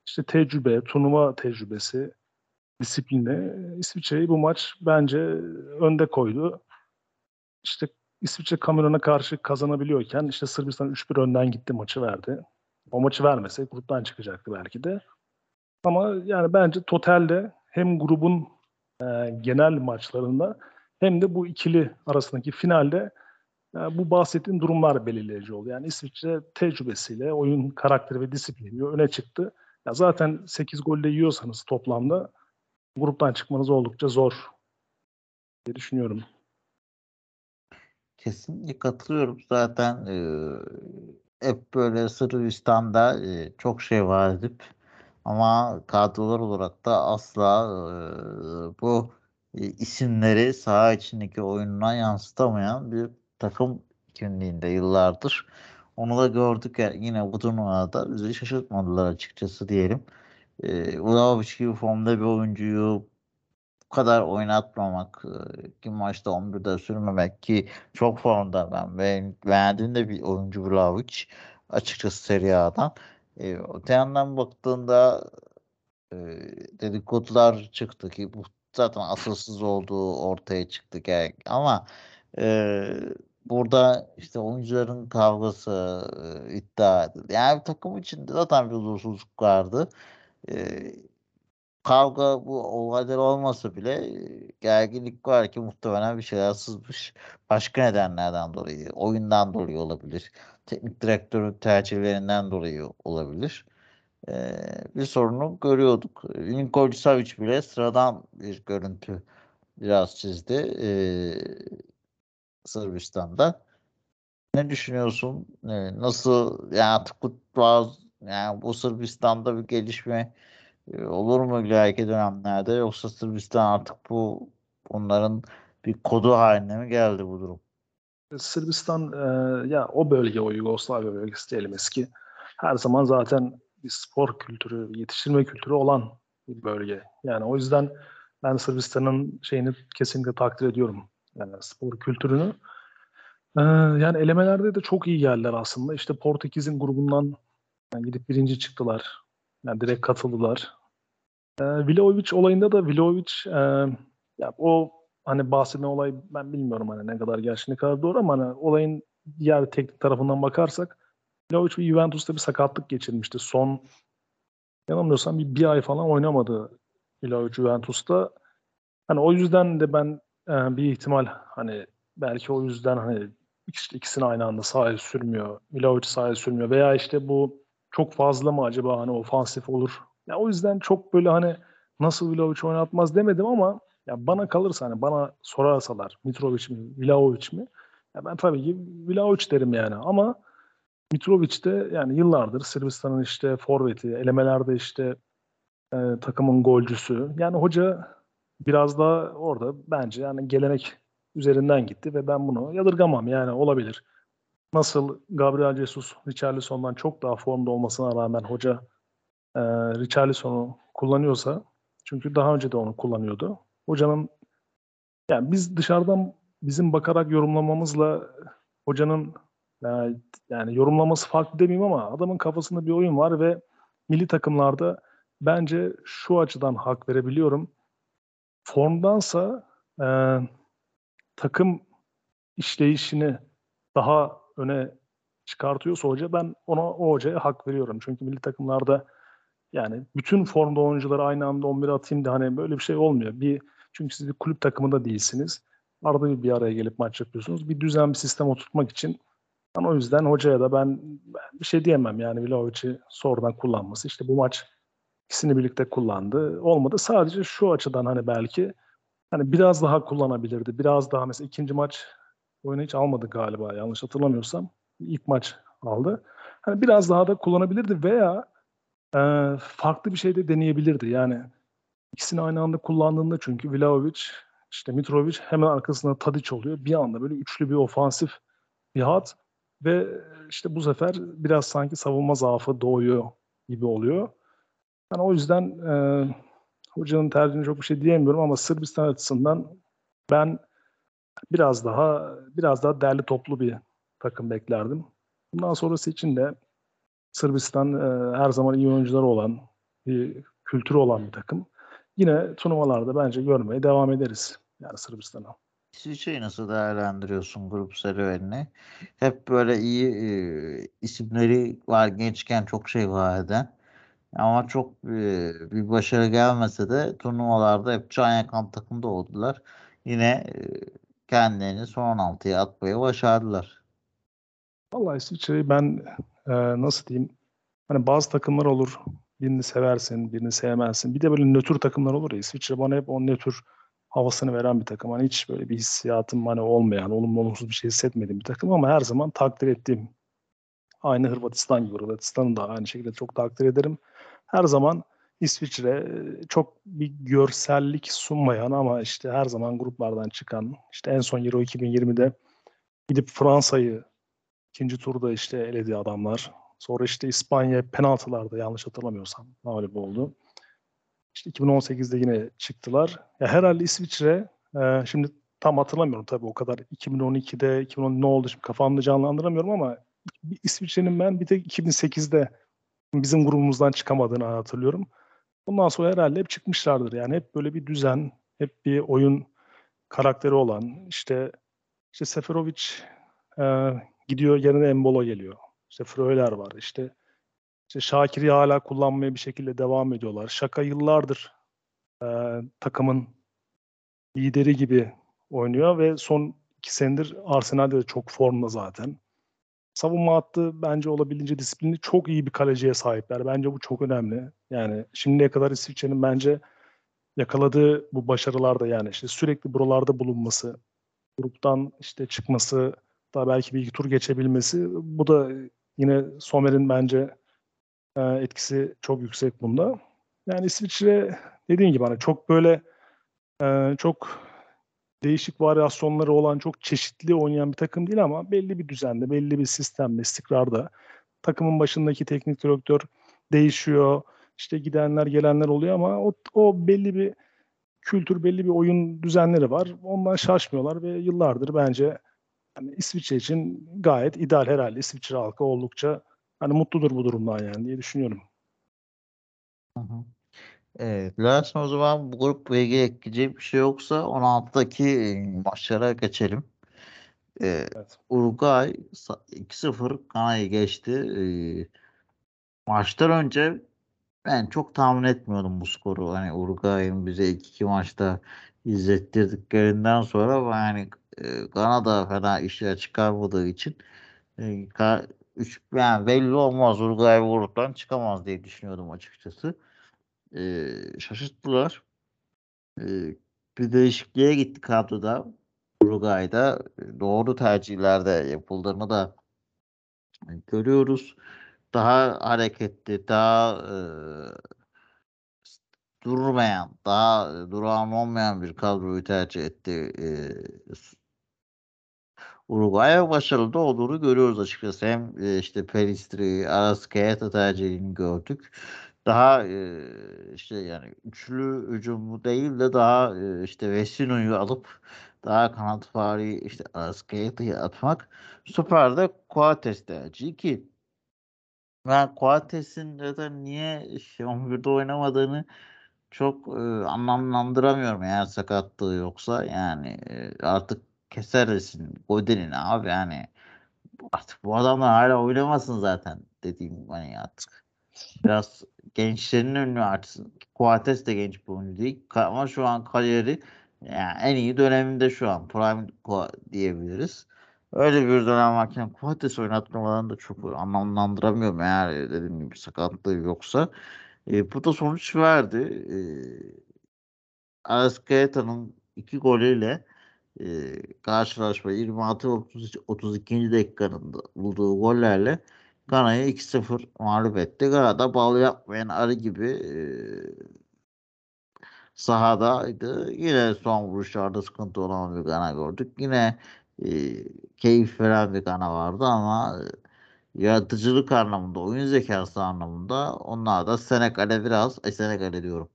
işte tecrübe, turnuva tecrübesi, disiplinle İsviçre'yi bu maç bence önde koydu. İşte İsviçre Kamerun'a karşı kazanabiliyorken işte Sırbistan 3-1 önden gitti maçı verdi. O maçı vermese gruptan çıkacaktı belki de. Ama yani bence totalde hem grubun e, genel maçlarında hem de bu ikili arasındaki finalde e, bu bahsettiğim durumlar belirleyici oldu. Yani İsviçre tecrübesiyle, oyun karakteri ve disiplini öne çıktı. Ya zaten 8 golle yiyorsanız toplamda gruptan çıkmanız oldukça zor diye düşünüyorum. Kesinlikle katılıyorum. Zaten eee, hep böyle Sırbistan'da eee, çok şey var edip ama kadrolar olarak da asla eee, bu e, isimleri saha içindeki oyununa yansıtamayan bir takım kimliğinde yıllardır. Onu da gördük ya, yine bu turnuvada bizi şaşırtmadılar açıkçası diyelim. Eee Vlahovic gibi formda bir oyuncuyu bu kadar oynatmamak, ki maçta 11'de sürmemek ki çok formda ben beğen beğendiğim bir oyuncu Vlahovic açıkçası Serie A'dan. Eee, öte yandan baktığında eee, dedikodular çıktı ki bu zaten asılsız olduğu ortaya çıktı yani ama eee, burada işte oyuncuların kavgası eee, iddia edildi. Yani takım içinde zaten bir huzursuzluk vardı. Eee, kavga bu olaylar olmasa bile eee, gerginlik var ki muhtemelen bir şeyler sızmış. Başka nedenlerden dolayı, oyundan dolayı olabilir. Teknik direktörün tercihlerinden dolayı olabilir. Eee, bir sorunu görüyorduk. Lincoln Savic bile sıradan bir görüntü biraz çizdi eee, Sırbistan'da. Ne düşünüyorsun? Eee, nasıl yani artık bu yani bu Sırbistan'da bir gelişme olur mu ileriki dönemlerde yoksa Sırbistan artık bu onların bir kodu haline mi geldi bu durum? Sırbistan e, ya o bölge o Yugoslavya bölgesi diyelim eski. Her zaman zaten bir spor kültürü, yetiştirme kültürü olan bir bölge. Yani o yüzden ben Sırbistan'ın şeyini kesinlikle takdir ediyorum. Yani spor kültürünü. Ee, yani elemelerde de çok iyi geldiler aslında. İşte Portekiz'in grubundan yani gidip birinci çıktılar. Yani direkt katıldılar. Ee, Vlahovic olayında da Vlahovic e, ya o hani bahsedilen olay ben bilmiyorum hani ne kadar gerçek ne kadar doğru ama hani olayın diğer teknik tarafından bakarsak Vlahovic bir Juventus'ta bir sakatlık geçirmişti. Son yanılmıyorsam bir, bir ay falan oynamadı Vlahovic Juventus'ta. Hani o yüzden de ben e, bir ihtimal hani belki o yüzden hani işte ikisini aynı anda sahaya sürmüyor. Vlahovic sahaya sürmüyor veya işte bu çok fazla mı acaba hani ofansif olur. Ya o yüzden çok böyle hani nasıl Vlahovic oynatmaz demedim ama ya bana kalırsa hani bana sorarsalar Mitrovic mi, Vlahovic mi? Ya ben tabii ki Vlahovic derim yani ama Mitrovic de yani yıllardır Sırbistan'ın işte forveti, elemelerde işte e, takımın golcüsü. Yani hoca biraz da orada bence yani gelenek üzerinden gitti ve ben bunu yadırgamam yani olabilir. Nasıl Gabriel Jesus Richarlison'dan çok daha formda olmasına rağmen hoca e, Richarlison'u kullanıyorsa çünkü daha önce de onu kullanıyordu. Hocanın yani biz dışarıdan bizim bakarak yorumlamamızla hocanın yani, yani yorumlaması farklı demeyeyim ama adamın kafasında bir oyun var ve milli takımlarda bence şu açıdan hak verebiliyorum. Formdansa e, takım işleyişini daha öne çıkartıyorsa hoca ben ona o hocaya hak veriyorum. Çünkü milli takımlarda yani bütün formda oyuncuları aynı anda 11 atayım da hani böyle bir şey olmuyor. Bir çünkü siz bir kulüp takımında değilsiniz. Arada bir, bir araya gelip maç yapıyorsunuz. Bir düzen, bir sistem oturtmak için ben o yüzden hocaya da ben, ben bir şey diyemem yani Vlahovic'i sonradan kullanması. İşte bu maç ikisini birlikte kullandı. Olmadı. Sadece şu açıdan hani belki hani biraz daha kullanabilirdi. Biraz daha mesela ikinci maç oyunu hiç almadı galiba yanlış hatırlamıyorsam. İlk maç aldı. Hani biraz daha da kullanabilirdi veya e, farklı bir şey de deneyebilirdi. Yani ikisini aynı anda kullandığında çünkü Vlahovic işte Mitrovic hemen arkasında Tadic oluyor. Bir anda böyle üçlü bir ofansif bir hat ve işte bu sefer biraz sanki savunma zaafı doğuyor gibi oluyor. Yani o yüzden e, hocanın tercihine çok bir şey diyemiyorum ama Sırbistan açısından ben biraz daha biraz daha derli toplu bir takım beklerdim. Bundan sonrası için de Sırbistan e, her zaman iyi oyuncuları olan, bir kültürü olan bir takım. Yine turnuvalarda bence görmeye devam ederiz yani Sırbistan'a. İsviçre'yi nasıl değerlendiriyorsun grup serüvenini? Hep böyle iyi e, isimleri var gençken çok şey var eden. Ama çok e, bir başarı gelmese de turnuvalarda hep can yakan takımda oldular. Yine e, kendilerini son 16'ya atmayı başardılar. Vallahi İsviçre'yi ben e, nasıl diyeyim hani bazı takımlar olur birini seversin birini sevmezsin bir de böyle nötr takımlar olur ya İsviçre bana hep o nötr havasını veren bir takım. Hani hiç böyle bir hissiyatım hani olmayan, olumlu olumsuz bir şey hissetmediğim bir takım ama her zaman takdir ettiğim. Aynı Hırvatistan gibi. Hırvatistan'ı da aynı şekilde çok takdir ederim. Her zaman İsviçre çok bir görsellik sunmayan ama işte her zaman gruplardan çıkan, işte en son Euro 2020'de gidip Fransa'yı ikinci turda işte eledi adamlar. Sonra işte İspanya penaltılarda yanlış hatırlamıyorsam mağlup oldu. İşte 2018'de yine çıktılar. Ya herhalde İsviçre e, şimdi tam hatırlamıyorum tabii o kadar 2012'de 2010 ne oldu şimdi kafamda canlandıramıyorum ama İsviçre'nin ben bir tek 2008'de bizim grubumuzdan çıkamadığını hatırlıyorum. Ondan sonra herhalde hep çıkmışlardır. Yani hep böyle bir düzen, hep bir oyun karakteri olan işte işte Seferovic e, gidiyor yerine Embolo geliyor. İşte Fröler var. İşte işte Şakir'i hala kullanmaya bir şekilde devam ediyorlar. Şaka yıllardır e, takımın lideri gibi oynuyor ve son iki senedir Arsenal'de de çok formda zaten. Savunma hattı bence olabildiğince disiplinli çok iyi bir kaleciye sahipler. Bence bu çok önemli. Yani şimdiye kadar İsviçre'nin bence yakaladığı bu başarılar da yani işte sürekli buralarda bulunması, gruptan işte çıkması, daha belki bir iki tur geçebilmesi bu da yine Somer'in bence e, etkisi çok yüksek bunda. Yani İsviçre dediğim gibi hani çok böyle e, çok değişik varyasyonları olan çok çeşitli oynayan bir takım değil ama belli bir düzende, belli bir sistemde, istikrarda takımın başındaki teknik direktör değişiyor. İşte gidenler gelenler oluyor ama o, o belli bir kültür, belli bir oyun düzenleri var. Ondan şaşmıyorlar ve yıllardır bence yani İsviçre için gayet ideal herhalde. İsviçre halkı oldukça hani mutludur bu durumdan yani diye düşünüyorum. Hı hı. Evet, Dilersen o zaman bu grupla ilgili ekleyecek bir şey yoksa 16'daki maçlara geçelim. Ee, Evet. Uruguay sa- 2-0 Gana'yı geçti. Ee, maçtan önce ben çok tahmin etmiyordum bu skoru. Hani Uruguay'ın bize ilk iki maçta izlettirdiklerinden sonra yani e, Gana da fena işler çıkarmadığı için e, ka- üç, yani belli olmaz Uruguay bu gruptan çıkamaz diye düşünüyordum açıkçası. E, şaşırttılar. E, bir değişikliğe gitti kadroda. Uruguay'da doğru tercihlerde yapıldığını da görüyoruz. Daha hareketli, daha e, durmayan, daha durağan olmayan bir kadroyu tercih etti. E, Uruguay başarılı da olduğunu görüyoruz açıkçası. Hem e, işte Pelistri, Arrascaeta tercihini gördük. Daha işte yani üçlü hücumu değil de daha e, işte Vecino'yu alıp daha kanatvari işte Arrascaeta'yı atmak. Stoper'de Coates tercihi ki ben Coates'in zaten niye şey 11'de oynamadığını çok e, anlamlandıramıyorum eğer sakatlığı yoksa yani e, artık kesersin Godin'ini abi yani artık bu adamlar hala oynamasın zaten dediğim hani artık biraz gençlerin önünü açsın. Coates de genç bir oyuncu değil ama şu an kariyeri yani en iyi döneminde şu an prime diyebiliriz. Öyle bir dönem varken Coates oynatmalarını da çok anlamlandıramıyorum eğer dediğim gibi sakatlığı yoksa. E, bu da sonuç verdi. E, Arrascaeta'nın iki golüyle e, karşılaşma 26 30, 32. dakikanın bulduğu gollerle Gana'yı 2-0 mağlup etti. Gana'da bal yapmayan arı gibi e, sahadaydı. Yine son vuruşlarda sıkıntı olan bir Gana gördük. Yine e, keyif veren bir Gana vardı ama yaratıcılık anlamında, oyun zekası anlamında onlar da Senegal'e biraz, ay Senegal'e diyorum.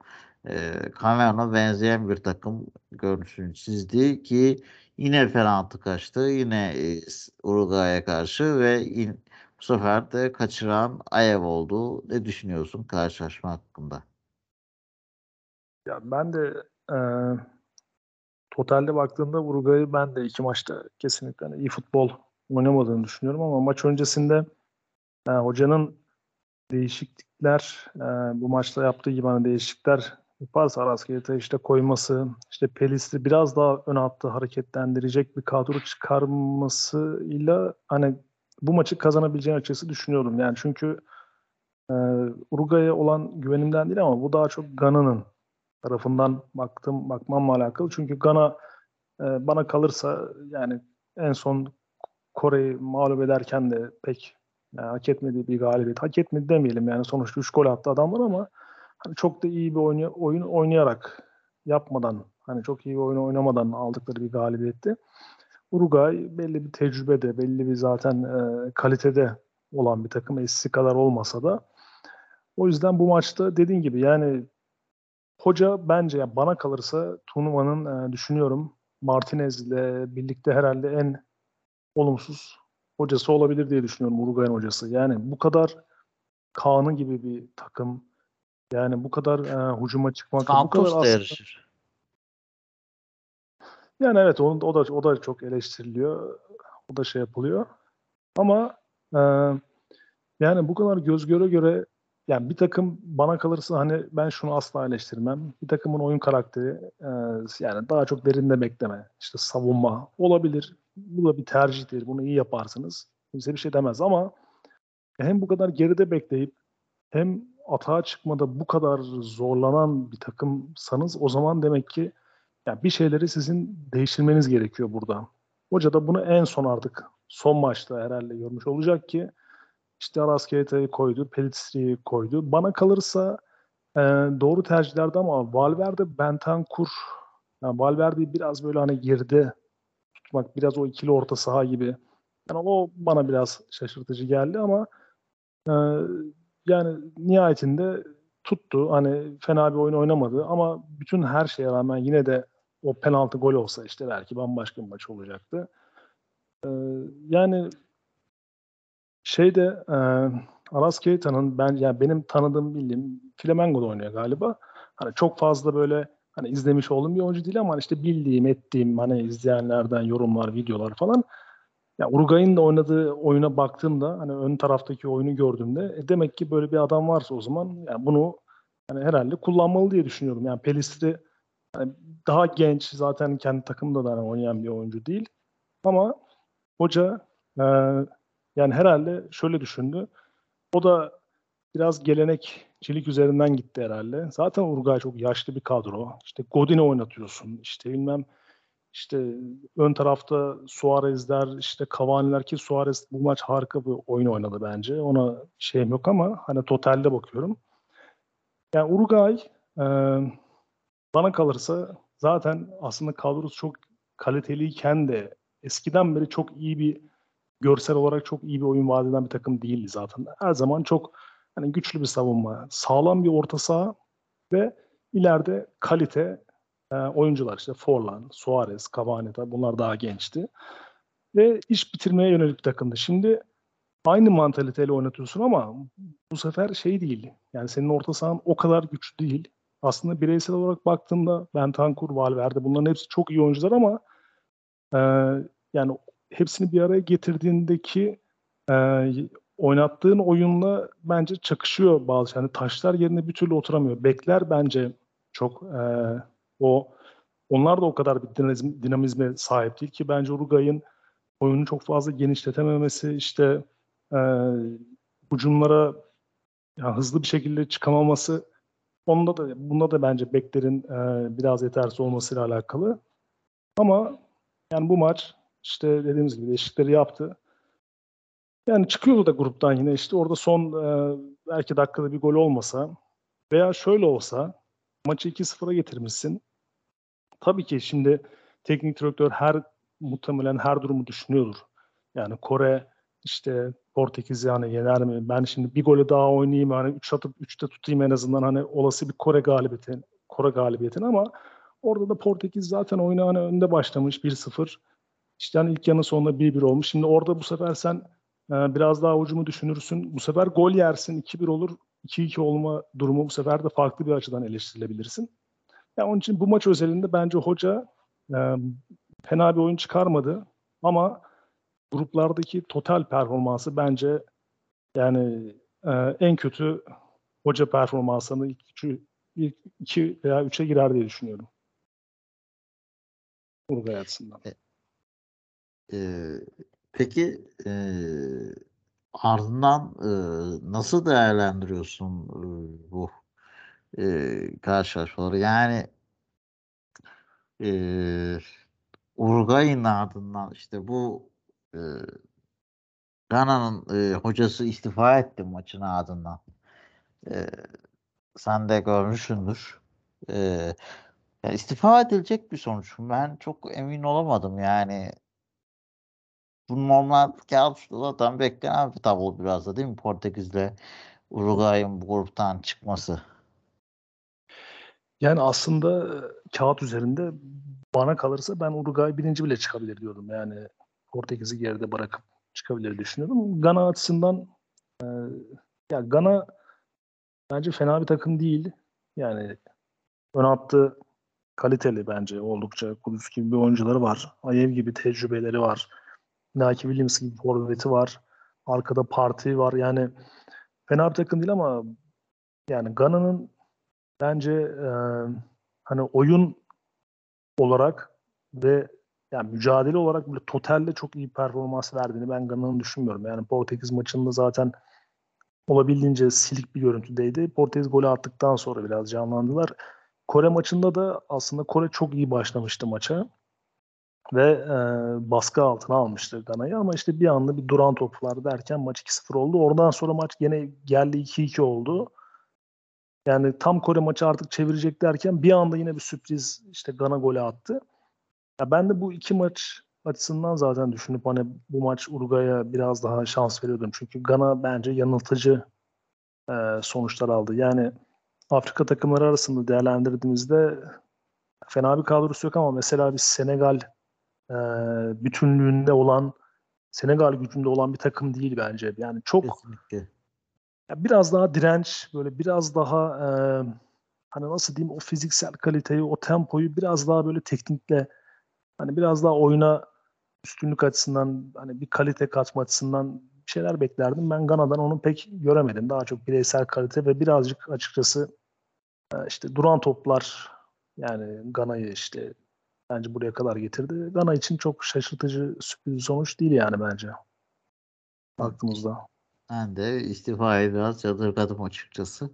E, Cameroon'a benzeyen bir takım görüntüsünü çizdi ki yine penaltı kaçtı. Yine e, Uruguay'a karşı ve in, bu sefer de kaçıran Ayev oldu. Ne düşünüyorsun karşılaşma hakkında? Ya ben de e, totalde baktığımda Uruguay'ı ben de iki maçta kesinlikle hani iyi futbol oynamadığını düşünüyorum ama maç öncesinde e, hocanın değişiklikler e, bu maçta yaptığı gibi hani değişiklikler yaparsa Arascaeta'yı işte koyması, işte Pelis'i biraz daha ön hattı hareketlendirecek bir kadro çıkarmasıyla hani bu maçı kazanabileceğini açıkçası düşünüyorum. Yani çünkü e, Uruguay'a olan güvenimden değil ama bu daha çok Gana'nın tarafından baktım bakmamla alakalı. Çünkü Gana e, bana kalırsa yani en son Kore'yi mağlup ederken de pek yani hak etmediği bir galibiyet. Hak etmedi demeyelim yani sonuçta 3 gol attı adamlar ama hani çok da iyi bir oyun, oyun oynayarak yapmadan hani çok iyi bir oyun oynamadan aldıkları bir galibiyetti. Uruguay belli bir tecrübede, belli bir zaten e, kalitede olan bir takım eskisi kadar olmasa da o yüzden bu maçta dediğin gibi yani hoca bence yani bana kalırsa turnuvanın e, düşünüyorum Martinez ile birlikte herhalde en olumsuz hocası olabilir diye düşünüyorum Uruguay'ın hocası. Yani bu kadar Kaan'ı gibi bir takım yani bu kadar e, hücuma çıkmak bu kadar aslında- yarışır. Yani evet o, o da o da çok eleştiriliyor. O da şey yapılıyor. Ama e, yani bu kadar göz göre göre yani bir takım bana kalırsa hani ben şunu asla eleştirmem. Bir takımın oyun karakteri e, yani daha çok derinde bekleme. işte savunma olabilir. Bu da bir tercihtir. Bunu iyi yaparsınız. Kimse bir şey demez ama hem bu kadar geride bekleyip hem atağa çıkmada bu kadar zorlanan bir takımsanız o zaman demek ki yani bir şeyleri sizin değiştirmeniz gerekiyor burada. Hoca da bunu en son artık son maçta herhalde görmüş olacak ki işte Arascaeta'yı koydu, Pelistri'yi koydu. Bana kalırsa e, doğru tercihlerdi ama Valverde, Bentancur yani Valverde'yi biraz böyle hani geride tutmak, biraz o ikili orta saha gibi. Yani o bana biraz şaşırtıcı geldi ama e, yani nihayetinde tuttu. Hani fena bir oyun oynamadı ama bütün her şeye rağmen yine de o penaltı gol olsa işte belki bambaşka bir maç olacaktı. Ee, yani şeyde e, Aras Keita'nın ben yani benim tanıdığım bildiğim Flamengo'da oynuyor galiba. Hani çok fazla böyle hani izlemiş olduğum bir oyuncu değil ama işte bildiğim, ettiğim hani izleyenlerden yorumlar, videolar falan. Ya Uruguay'ın da oynadığı oyuna baktığımda hani ön taraftaki oyunu gördüğümde e, demek ki böyle bir adam varsa o zaman yani bunu hani herhalde kullanmalı diye düşünüyorum. Yani Pelistri hani daha genç zaten kendi takımda da hani oynayan bir oyuncu değil. Ama hoca e, yani herhalde şöyle düşündü. O da biraz gelenekçilik üzerinden gitti herhalde. Zaten Uruguay çok yaşlı bir kadro. İşte Godin'i oynatıyorsun. İşte bilmem işte ön tarafta Suarez'ler, işte Cavani'ler ki Suarez bu maç harika bir oyun oynadı bence. Ona şeyim yok ama hani totalde bakıyorum. Yani Uruguay e, bana kalırsa zaten aslında kadrosu çok kaliteliyken de eskiden beri çok iyi bir görsel olarak çok iyi bir oyun vaat eden bir takım değildi zaten. Her zaman çok hani güçlü bir savunma, sağlam bir orta saha ve ileride kalite e, oyuncular işte Forlan, Suarez, Cavani tabii bunlar daha gençti. Ve iş bitirmeye yönelik bir takımdı. Şimdi aynı mantaliteyle oynatıyorsun ama bu sefer şey değil. Yani senin orta sahan o kadar güçlü değil. Aslında bireysel olarak baktığında Bentancur, Valverde bunların hepsi çok iyi oyuncular ama e, yani hepsini bir araya getirdiğindeki e, oynattığın oyunla bence çakışıyor bazı. Yani taşlar yerine bir türlü oturamıyor. Bekler bence çok e, o onlar da o kadar bir dinamizm, dinamizme sahip değil ki bence Uruguay'ın oyunu çok fazla genişletememesi işte e, hücumlara yani hızlı bir şekilde çıkamaması onda da bunda da bence beklerin e, biraz yetersiz olmasıyla alakalı. Ama yani bu maç işte dediğimiz gibi değişiklikleri yaptı. Yani çıkıyordu da gruptan yine işte orada son e, belki dakikada bir gol olmasa veya şöyle olsa maçı 2-0'a getirmişsin. Tabii ki şimdi teknik direktör her muhtemelen her durumu düşünüyordur. Yani Kore işte Portekiz'i hani yener mi? Ben şimdi bir golü daha oynayayım hani 3 atıp 3'te tutayım en azından hani olası bir Kore galibiyeti Kore galibiyetini ama orada da Portekiz zaten oyuna hani önde başlamış 1-0. İşte hani ilk yarının sonunda 1-1 olmuş. Şimdi orada bu sefer sen e, biraz daha ucumu düşünürsün. Bu sefer gol yersin 2-1 olur. 2-2 olma durumu bu sefer de farklı bir açıdan eleştirilebilirsin. Yani onun için bu maç özelinde bence hoca e, fena bir oyun çıkarmadı ama gruplardaki total performansı bence yani e, en kötü hoca performansını ilk, üçü, ilk iki veya üçe girer diye düşünüyorum. Uruguay açısından. Ee, peki e, ardından e, nasıl değerlendiriyorsun e, bu e, karşılaşmaları. Yani e, Uruguay'ın ardından işte bu e, Gana'nın e, hocası istifa etti maçın ardından. E, sen de görmüşsündür. E, yani istifa edilecek bir sonuç. Ben çok emin olamadım yani. Bu normal kağıt zaten beklenen bir tablo biraz da değil mi? Portekiz'le Uruguay'ın bu gruptan çıkması. Yani aslında kağıt üzerinde bana kalırsa ben Uruguay birinci bile çıkabilir diyordum. Yani Portekiz'i geride bırakıp çıkabilir düşünüyordum. Gana açısından e, ya Gana bence fena bir takım değil. Yani ön hattı kaliteli bence oldukça. Kudüs gibi bir oyuncuları var. Ayev gibi tecrübeleri var. Naki Williams gibi forveti var. Arkada Parti var. Yani fena bir takım değil ama yani Gana'nın bence e, hani oyun olarak ve yani mücadele olarak böyle totalde çok iyi performans verdiğini ben Gana'nın düşünmüyorum. Yani Portekiz maçında zaten olabildiğince silik bir görüntüdeydi. Portekiz golü attıktan sonra biraz canlandılar. Kore maçında da aslında Kore çok iyi başlamıştı maça ve e, baskı altına almıştı Gana'yı ama işte bir anda bir duran toplar derken maç 2-0 oldu. Oradan sonra maç yine geldi 2-2 oldu. Yani tam Kore maçı artık çevirecek derken bir anda yine bir sürpriz işte Gana golü attı. Ya ben de bu iki maç açısından zaten düşünüp hani bu maç Uruguay'a biraz daha şans veriyordum. Çünkü Gana bence yanıltıcı e, sonuçlar aldı. Yani Afrika takımları arasında değerlendirdiğimizde fena bir kadrosu yok ama mesela bir Senegal e, bütünlüğünde olan Senegal gücünde olan bir takım değil bence. Yani çok Kesinlikle. ya biraz daha direnç, böyle biraz daha e, hani nasıl diyeyim o fiziksel kaliteyi, o tempoyu biraz daha böyle teknikle hani biraz daha oyuna üstünlük açısından hani bir kalite katma açısından şeyler beklerdim. Ben Gana'dan onu pek göremedim. Daha çok bireysel kalite ve birazcık açıkçası e, işte duran toplar yani Gana'yı işte bence buraya kadar getirdi. Gana için çok şaşırtıcı sürpriz sonuç değil yani bence. Baktığımızda. Ben de istifayı biraz yadırgadım açıkçası.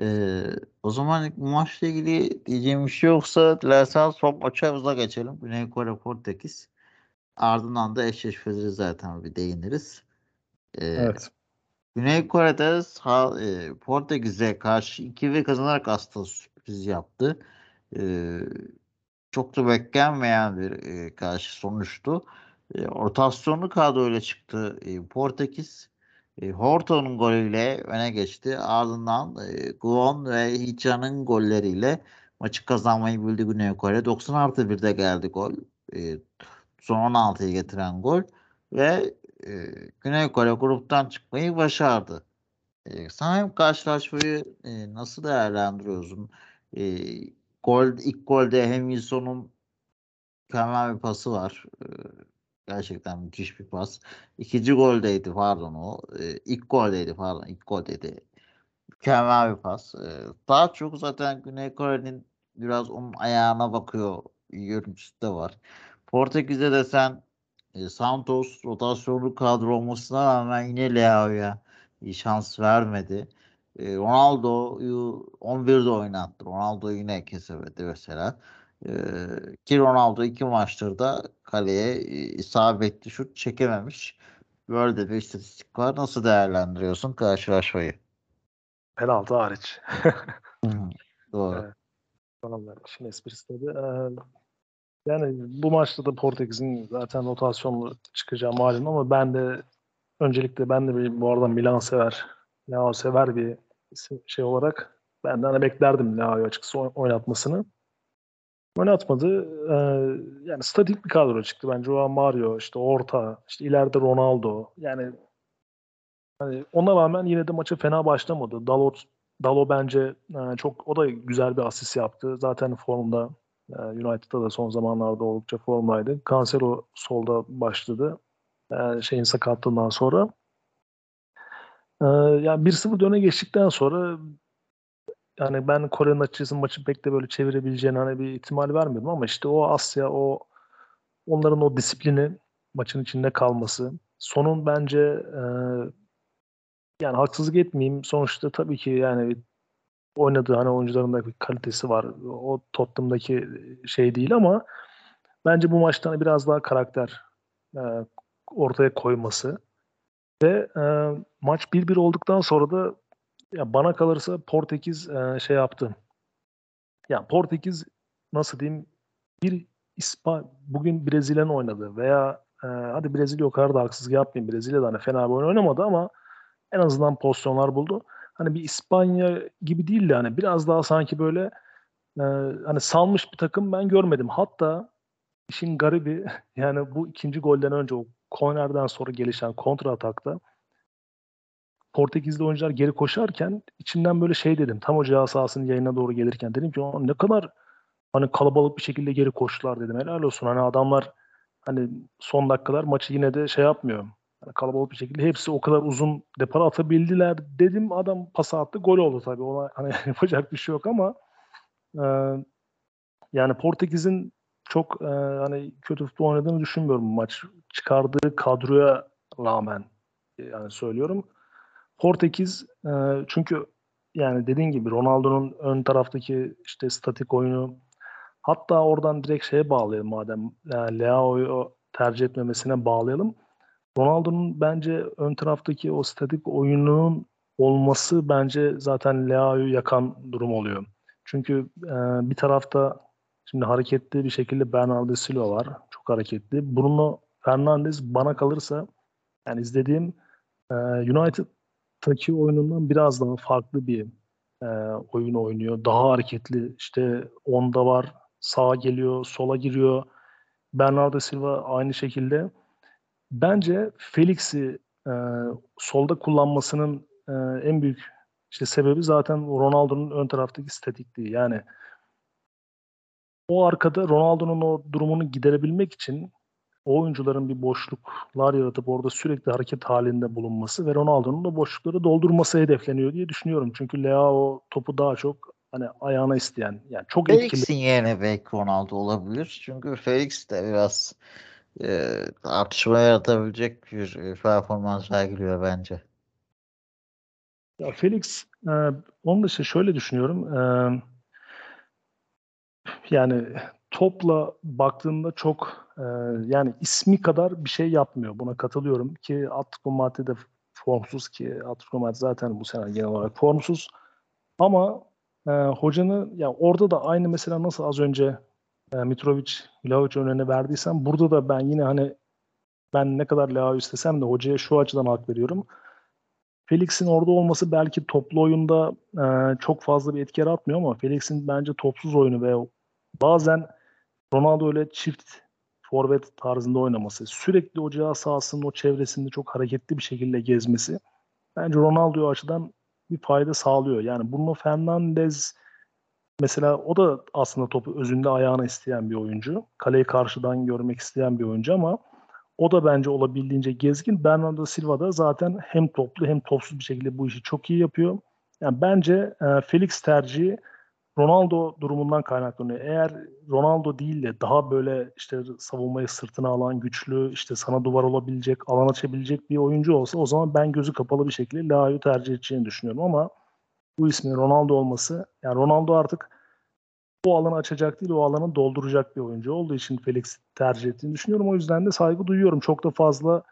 Ee, o zaman bu maçla ilgili diyeceğim bir şey yoksa dilersen son maça geçelim. Güney Kore Portekiz. Ardından da eşleşmeleri zaten bir değiniriz. Ee, Evet. Güney Kore'de sağ, e, Portekiz'e karşı 2-1 kazanarak aslında sürpriz yaptı. Ee, çok da beklenmeyen bir e, karşı sonuçtu. E, rotasyonlu kadroyla çıktı e, Portekiz. E, Horton'un golüyle öne geçti. Ardından e, Guon ve Hichan'ın golleriyle maçı kazanmayı bildi Güney Kore. 90 artı 1'de geldi gol. E, son 16'yı getiren gol. Ve e, Güney Kore gruptan çıkmayı başardı. E, sen karşılaşmayı e, nasıl değerlendiriyorsun? E, gol ilk golde hem Wilson'un mükemmel bir pası var. E, gerçekten müthiş bir pas. İkinci goldeydi pardon o. E, ilk goldeydi pardon. ilk goldeydi. Mükemmel bir pas. E, daha çok zaten Güney Kore'nin biraz onun ayağına bakıyor görüntüsü de var. Portekiz'de de sen e, Santos rotasyonlu kadro olmasına rağmen yine Leao'ya şans vermedi. E, Ronaldo'yu 11'de oynattı. Ronaldo yine kesemedi mesela. E, ki Ronaldo iki maçtır da kaleye e, isabetli şut çekememiş. Böyle bir istatistik var. Nasıl değerlendiriyorsun karşılaşmayı? Penaltı hariç. Doğru. Evet. Tamam ben işin esprisi tabii. Ee, yani bu maçta da Portekiz'in zaten rotasyonlu çıkacağı malum ama ben de öncelikle ben de bir, bu arada Milan sever, Leao sever bir şey olarak ben de hani beklerdim Leao'yu açıkçası oynatmasını. Oynatmadı. Ee, yani statik bir kadro çıktı bence. O Mario, işte orta, işte ileride Ronaldo. Yani hani ona rağmen yine de maça fena başlamadı. Dalot Dalo bence e, çok o da güzel bir asist yaptı. Zaten formda e, United'da da son zamanlarda oldukça formdaydı. Cancelo solda başladı. E, şeyin sakatlığından sonra. E, yani 1-0 döne geçtikten sonra yani ben Kore'nin açıkçası maçı pek de böyle çevirebileceğini hani bir ihtimal vermiyordum ama işte o Asya o onların o disiplini maçın içinde kalması sonun bence e, yani haksızlık etmeyeyim sonuçta tabii ki yani oynadığı hani oyuncuların da bir kalitesi var. O Tottenham'daki şey değil ama bence bu maçtan biraz daha karakter e, ortaya koyması ve e, maç 1-1 olduktan sonra da ya bana kalırsa Portekiz e, şey yaptı. Ya Portekiz nasıl diyeyim bir İspa bugün Brezilya'nın oynadı veya e, hadi Brezilya o kadar da haksızlık yapmayayım. Brezilya'da hani fena bir oyun oynamadı ama en azından pozisyonlar buldu. Hani bir İspanya gibi değildi hani biraz daha sanki böyle e, hani salmış bir takım ben görmedim. Hatta işin garibi yani bu ikinci golden önce o kornerden sonra gelişen kontra atakta Portekizli oyuncular geri koşarken içimden böyle şey dedim. Tam o ceza sahasının yayına doğru gelirken dedim ki ne kadar hani kalabalık bir şekilde geri koştular dedim. Helal olsun hani adamlar hani son dakikalar maçı yine de şey yapmıyor. Yani kalabalık bir şekilde hepsi o kadar uzun depara atabildiler dedim. Adam pas attı gol oldu tabii. Ona hani yapacak bir şey yok ama e, yani Portekiz'in çok e, hani kötü futbol oynadığını düşünmüyorum maç. Çıkardığı kadroya rağmen yani söylüyorum. Portekiz e, çünkü yani dediğin gibi Ronaldo'nun ön taraftaki işte statik oyunu hatta oradan direkt şeye bağlayalım madem yani Leao'yu tercih etmemesine bağlayalım. Ronaldo'nun bence ön taraftaki o statik oyununun olması bence zaten Leao'yu yakan durum oluyor. Çünkü e, bir tarafta şimdi hareketli bir şekilde Bernardo Silva var. Çok hareketli. Bruno Fernandes bana kalırsa yani izlediğim e, United Taki oyunundan biraz daha farklı bir e, oyun oynuyor. Daha hareketli. İşte onda var. Sağa geliyor, sola giriyor. Bernardo Silva aynı şekilde. Bence Felix'i e, solda kullanmasının e, en büyük işte sebebi zaten Ronaldo'nun ön taraftaki statikliği. Yani o arkada Ronaldo'nun o durumunu giderebilmek için o oyuncuların bir boşluklar yaratıp orada sürekli hareket halinde bulunması ve Ronaldo'nun da boşlukları doldurması hedefleniyor diye düşünüyorum. Çünkü Leao topu daha çok hani ayağına isteyen yani çok Felix'in etkili. Felix'in yerine belki Ronaldo olabilir. Çünkü Felix de biraz e, tartışma yaratabilecek bir e, performans sergiliyor bence. Ya Felix e, onun dışı şöyle düşünüyorum. E, yani topla baktığında çok yani ismi kadar bir şey yapmıyor. Buna katılıyorum ki Atletico Madrid de formsuz ki Atletico Madrid zaten bu sene genel olarak formsuz. Ama e, hocanı ya orada da aynı mesela nasıl az önce e, Mitrovic, Vlahovic önüne verdiysem burada da ben yine hani ben ne kadar Leao istesem de hocaya şu açıdan hak veriyorum. Felix'in orada olması belki toplu oyunda e, çok fazla bir etki yaratmıyor ama Felix'in bence topsuz oyunu ve bazen Ronaldo öyle çift forvet tarzında oynaması, sürekli o cihaz sahasının o çevresinde çok hareketli bir şekilde gezmesi bence Ronaldo'ya açıdan bir fayda sağlıyor. Yani Bruno Fernandes mesela o da aslında topu özünde ayağına isteyen bir oyuncu. Kaleyi karşıdan görmek isteyen bir oyuncu ama o da bence olabildiğince gezgin. Bernardo Silva da zaten hem toplu hem topsuz bir şekilde bu işi çok iyi yapıyor. Yani bence e, Felix tercihi Ronaldo durumundan kaynaklanıyor. Eğer Ronaldo değil de daha böyle işte savunmayı sırtına alan güçlü, işte sana duvar olabilecek, alan açabilecek bir oyuncu olsa o zaman ben gözü kapalı bir şekilde Leao'yu tercih edeceğini düşünüyorum ama bu ismin Ronaldo olması, yani Ronaldo artık o alanı açacak değil, o alanı dolduracak bir oyuncu olduğu için Felix tercih ettiğini düşünüyorum. O yüzden de saygı duyuyorum. Çok da fazla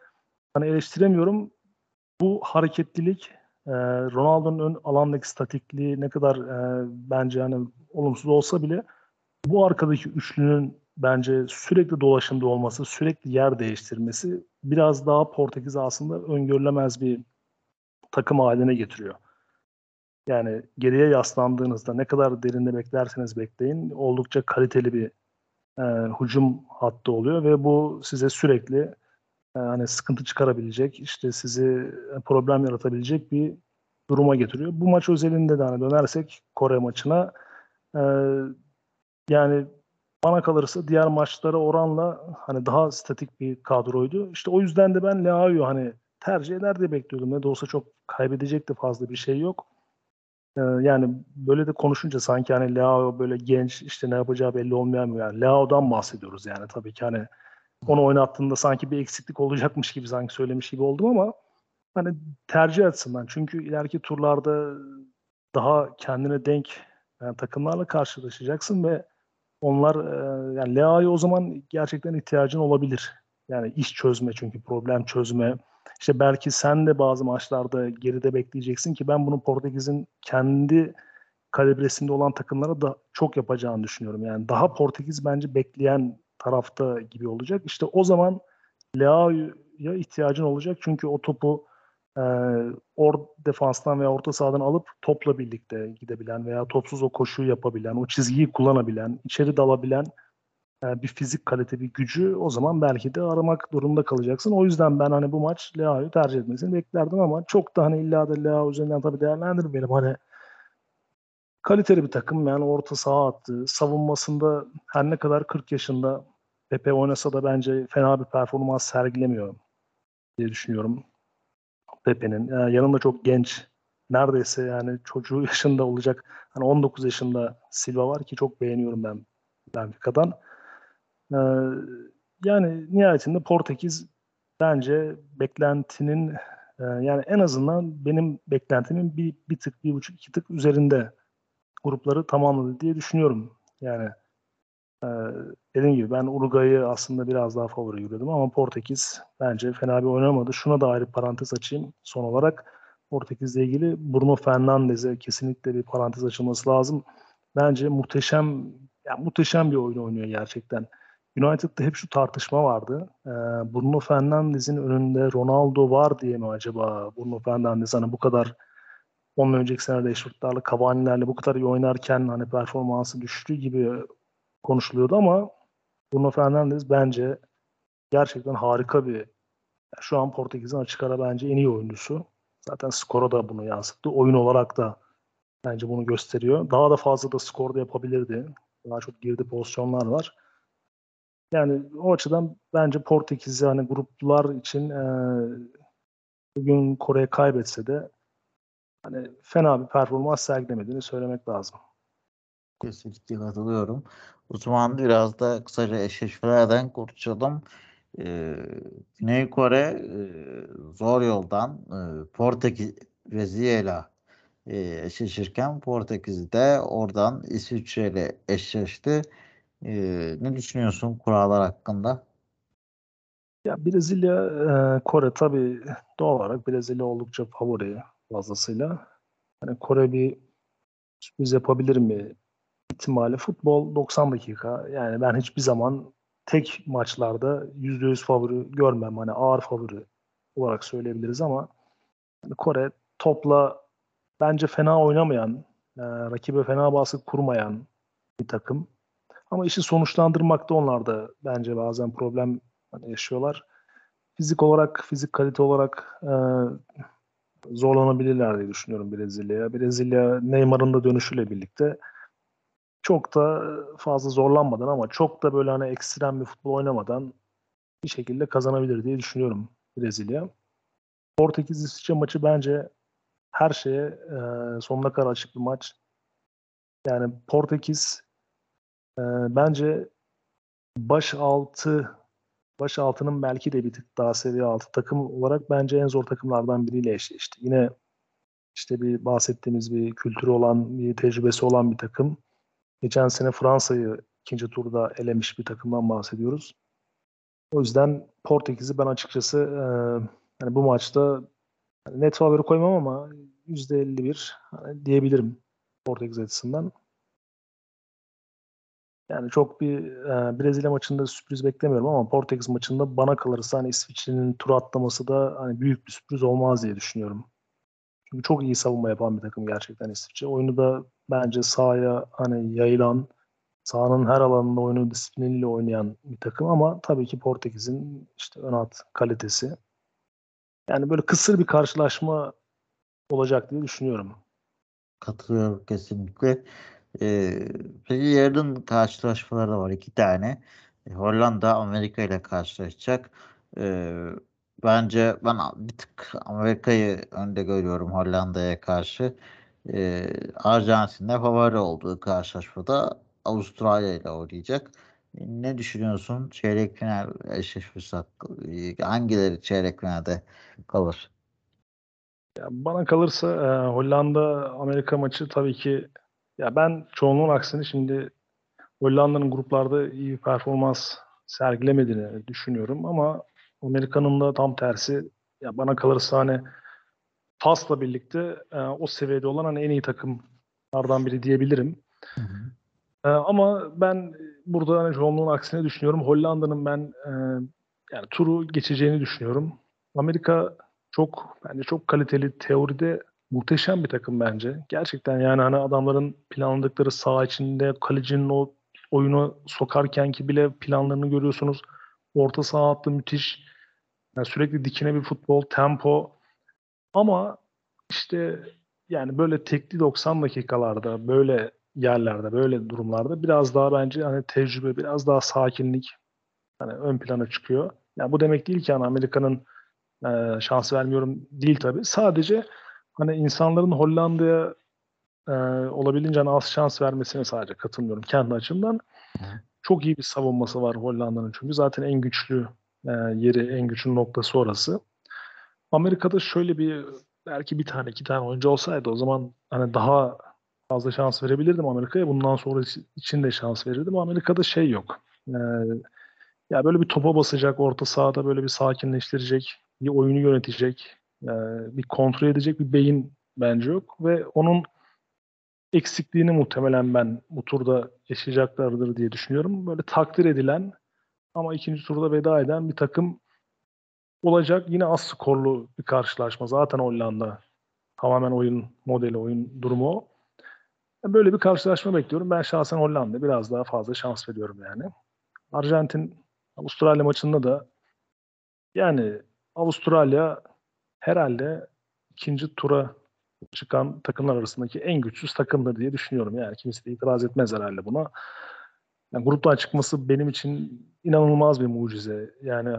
hani eleştiremiyorum. Bu hareketlilik e, Ronaldo'nun ön alandaki statikliği ne kadar e, bence hani olumsuz olsa bile bu arkadaki üçlünün bence sürekli dolaşımda olması, sürekli yer değiştirmesi biraz daha Portekiz aslında öngörülemez bir takım haline getiriyor. Yani geriye yaslandığınızda ne kadar derinde beklerseniz bekleyin oldukça kaliteli bir e, hücum hattı oluyor ve bu size sürekli hani sıkıntı çıkarabilecek, işte sizi problem yaratabilecek bir duruma getiriyor. Bu maç özelinde de hani dönersek Kore maçına e, yani bana kalırsa diğer maçlara oranla hani daha statik bir kadroydu. İşte o yüzden de ben Leao'yu hani tercih eder diye bekliyordum. Ne de olsa çok kaybedecek de fazla bir şey yok. Ee, yani böyle de konuşunca sanki hani Leao böyle genç işte ne yapacağı belli olmayan yani Leao'dan bahsediyoruz yani tabii ki hani onu oynattığında sanki bir eksiklik olacakmış gibi sanki söylemiş gibi oldum ama hani tercih açısından çünkü ileriki turlarda daha kendine denk yani takımlarla karşılaşacaksın ve onlar e, yani Leao'ya o zaman gerçekten ihtiyacın olabilir. Yani iş çözme çünkü problem çözme. İşte belki sen de bazı maçlarda geride bekleyeceksin ki ben bunu Portekiz'in kendi kalibresinde olan takımlara da çok yapacağını düşünüyorum. Yani daha Portekiz bence bekleyen tarafta gibi olacak. İşte o zaman Leao'ya ihtiyacın olacak. Çünkü o topu e, or defanstan veya orta sahadan alıp topla birlikte gidebilen veya topsuz o koşuyu yapabilen, o çizgiyi kullanabilen, içeri dalabilen e, bir fizik kalite, bir gücü o zaman belki de aramak durumunda kalacaksın. O yüzden ben hani bu maç Leao'yu tercih etmesini beklerdim ama çok da hani illa da Leao üzerinden tabii değerlendirmeyelim. Hani kaliteli bir takım yani orta saha attı. Savunmasında her ne kadar 40 yaşında Pepe oynasa da bence fena bir performans sergilemiyor diye düşünüyorum. Pepe'nin. Yani yanında çok genç. Neredeyse yani çocuğu yaşında olacak. Hani 19 yaşında Silva var ki çok beğeniyorum ben Benfica'dan. Ee, yani nihayetinde Portekiz bence beklentinin e, yani en azından benim beklentimin bir, bir tık, bir buçuk, iki tık üzerinde grupları tamamladı diye düşünüyorum. Yani e, dediğim gibi ben Uruguay'ı aslında biraz daha favori görüyordum ama Portekiz bence fena bir oynamadı. Şuna da ayrı parantez açayım son olarak. Portekiz'le ilgili Bruno Fernandes'e kesinlikle bir parantez açılması lazım. Bence muhteşem yani muhteşem bir oyun oynuyor gerçekten. United'da hep şu tartışma vardı. Ee, Bruno Fernandes'in önünde Ronaldo var diye mi acaba Bruno Fernandes hani bu kadar onun önceki senelerde Eşrutlarla, Cavani'lerle bu kadar iyi oynarken hani performansı düştü gibi konuşuluyordu ama Bruno Fernandes bence gerçekten harika bir şu an Portekiz'in açık ara bence en iyi oyuncusu. Zaten skora da bunu yansıttı. Oyun olarak da bence bunu gösteriyor. Daha da fazla da skor da yapabilirdi. Daha çok girdi pozisyonlar var. Yani o açıdan bence Portekiz'i hani gruplar için e, bugün Kore'ye kaybetse de hani fena bir performans sergilemediğini söylemek lazım. Kesinlikle katılıyorum. O zaman biraz da kısaca eşleşmelerden konuşalım. Ee, Güney Kore e, zor yoldan e, Portekiz Brezilya'yla e, eşleşirken Portekiz de oradan İsviçre ile eşleşti. E, ne düşünüyorsun kurallar hakkında? Ya Brezilya, e, Kore tabii doğal olarak Brezilya oldukça favori fazlasıyla. Hani Kore bir sürpriz yapabilir mi ihtimali futbol 90 dakika. Yani ben hiçbir zaman tek maçlarda %100 favori görmem. Hani ağır favori olarak söyleyebiliriz ama Kore topla bence fena oynamayan, e, rakibe fena baskı kurmayan bir takım. Ama işi sonuçlandırmakta onlar da bence bazen problem hani yaşıyorlar. Fizik olarak, fizik kalite olarak e, zorlanabilirler diye düşünüyorum Brezilya'ya. Brezilya Neymar'ın da dönüşüyle birlikte çok da fazla zorlanmadan ama çok da böyle hani ekstrem bir futbol oynamadan bir şekilde kazanabilir diye düşünüyorum Brezilya. Portekiz İsviçre maçı bence her şeye e, sonuna kadar açık bir maç. Yani Portekiz e, bence baş altı baş altının belki de bir tık daha seviye altı takım olarak bence en zor takımlardan biriyle eşleşti. Yine işte bir bahsettiğimiz bir kültürü olan, bir tecrübesi olan bir takım. Geçen sene Fransa'yı ikinci turda elemiş bir takımdan bahsediyoruz. O yüzden Portekiz'i ben açıkçası e, yani bu maçta net favori koymam ama %51 hani diyebilirim Portekiz açısından. Yani çok bir e, Brezilya maçında sürpriz beklemiyorum ama Portekiz maçında bana kalırsa hani İsviçre'nin tur atlaması da hani büyük bir sürpriz olmaz diye düşünüyorum. Çünkü çok iyi savunma yapan bir takım gerçekten İsviçre. Oyunu da bence sahaya hani yayılan, sahanın her alanında oyunu disipliniyle oynayan bir takım ama tabii ki Portekiz'in işte ön at kalitesi. Yani böyle kısır bir karşılaşma olacak diye düşünüyorum. Katılıyorum kesinlikle. Peki yarın karşılaşmaları da var iki tane. E, Hollanda Amerika ile karşılaşacak. Bence ben bir tık Amerika'yı önde görüyorum Hollanda'ya karşı. Ee, Arjantin'de favori olduğu karşılaşmada Avustralya ile oynayacak. E, ne düşünüyorsun? Çeyrek final eşleşmesi hakkı, hangileri çeyrek finalde kalır? Ya bana kalırsa e, Hollanda Amerika maçı tabii ki ya ben çoğunluğun aksine şimdi Hollanda'nın gruplarda iyi bir performans sergilemediğini düşünüyorum ama Amerika'nın da tam tersi ya bana kalırsa hani Fas'la birlikte e, o seviyede olan hani en iyi takımlardan biri diyebilirim. Hı hı. E, ama ben burada hani çoğunluğun aksine düşünüyorum. Hollanda'nın ben e, yani turu geçeceğini düşünüyorum. Amerika çok bence çok kaliteli teoride muhteşem bir takım bence. Gerçekten yani hani adamların planladıkları saha içinde kalecinin o oyunu sokarken ki bile planlarını görüyorsunuz. Orta saha hattı müthiş. Yani sürekli dikine bir futbol, tempo. Ama işte yani böyle tekli 90 dakikalarda, böyle yerlerde, böyle durumlarda biraz daha bence hani tecrübe, biraz daha sakinlik hani ön plana çıkıyor. Yani bu demek değil ki hani Amerika'nın e, şans vermiyorum değil tabii. Sadece hani insanların Hollanda'ya e, olabildiğince hani az şans vermesine sadece katılmıyorum kendi açımdan. Çok iyi bir savunması var Hollanda'nın çünkü zaten en güçlü e, yeri, en güçlü noktası orası. Amerika'da şöyle bir belki bir tane iki tane oyuncu olsaydı o zaman hani daha fazla şans verebilirdim Amerika'ya. Bundan sonra için de şans verirdim. Amerika'da şey yok. Ee, ya böyle bir topa basacak, orta sahada böyle bir sakinleştirecek, bir oyunu yönetecek, e, bir kontrol edecek bir beyin bence yok ve onun eksikliğini muhtemelen ben bu turda yaşayacaklardır diye düşünüyorum. Böyle takdir edilen ama ikinci turda veda eden bir takım olacak. Yine az skorlu bir karşılaşma. Zaten Hollanda tamamen oyun modeli, oyun durumu o. Böyle bir karşılaşma bekliyorum. Ben şahsen Hollanda biraz daha fazla şans veriyorum yani. Arjantin Avustralya maçında da yani Avustralya herhalde ikinci tura çıkan takımlar arasındaki en güçsüz takımdır diye düşünüyorum. Yani kimse de itiraz etmez herhalde buna. Yani gruptan çıkması benim için inanılmaz bir mucize. Yani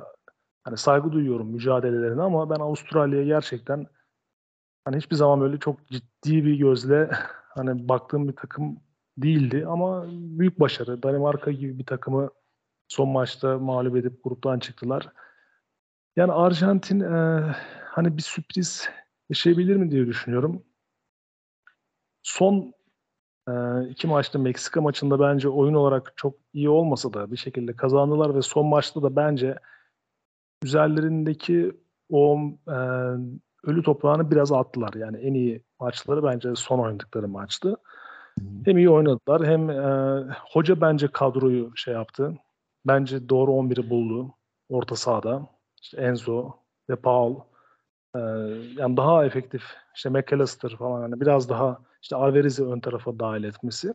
hani saygı duyuyorum mücadelelerine ama ben Avustralya'ya gerçekten hani hiçbir zaman böyle çok ciddi bir gözle hani baktığım bir takım değildi ama büyük başarı. Danimarka gibi bir takımı son maçta mağlup edip gruptan çıktılar. Yani Arjantin e, hani bir sürpriz yaşayabilir mi diye düşünüyorum. Son e, iki maçta Meksika maçında bence oyun olarak çok iyi olmasa da bir şekilde kazandılar ve son maçta da bence üzerlerindeki o e, ölü toprağını biraz attılar. Yani en iyi maçları bence son oynadıkları maçtı. Hem iyi oynadılar hem e, hoca bence kadroyu şey yaptı. Bence doğru 11'i buldu orta sahada. İşte Enzo ve Paul. Yani daha efektif işte McAllister falan yani biraz daha işte Alvarez'i ön tarafa dahil etmesi.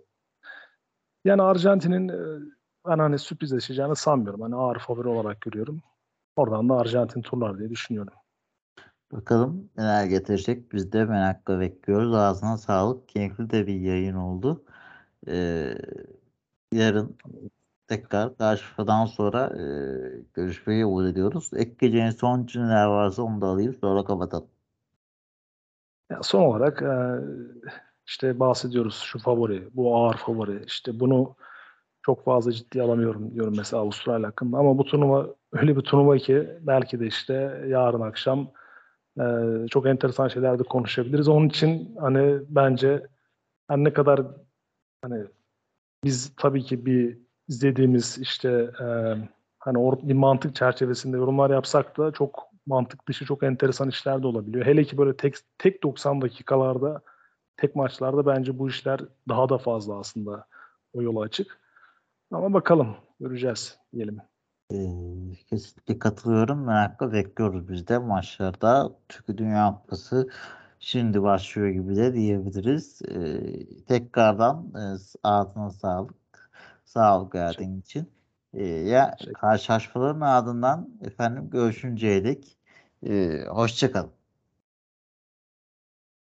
Yani Arjantin'in e, ben hani sürpriz yaşayacağını sanmıyorum. Hani ağır favori olarak görüyorum. Oradan da Arjantin turlar diye düşünüyorum. Bakalım neler getirecek. Biz de merakla bekliyoruz. Ağzına sağlık. Keyifli de bir yayın oldu. Ee, yarın tekrar karşıdan sonra e, görüşmeyi umut ediyoruz. Ek gecenin son neler varsa onu da alayım. Sonra kapatalım. Ya son olarak e, işte bahsediyoruz şu favori, bu ağır favori. İşte bunu çok fazla ciddi alamıyorum diyorum mesela Avustralya hakkında. Ama bu turnuva öyle bir turnuva ki belki de işte yarın akşam e, çok enteresan şeyler de konuşabiliriz. Onun için hani bence hani ne kadar hani biz tabii ki bir izlediğimiz işte e, hani or- bir mantık çerçevesinde yorumlar yapsak da çok mantık dışı çok enteresan işler de olabiliyor. Hele ki böyle tek tek 90 dakikalarda tek maçlarda bence bu işler daha da fazla aslında o yola açık. Ama bakalım göreceğiz diyelim. Kesinlikle katılıyorum. Merakla bekliyoruz biz de maçlarda. Çünkü Dünya Kupası şimdi başlıyor gibi de diyebiliriz. Ee, tekrardan e, ağzına sağlık. Sağ ol geldiğin için. Ee, ya karşılaşmaların ardından efendim görüşünceye dek e, hoşça kalın.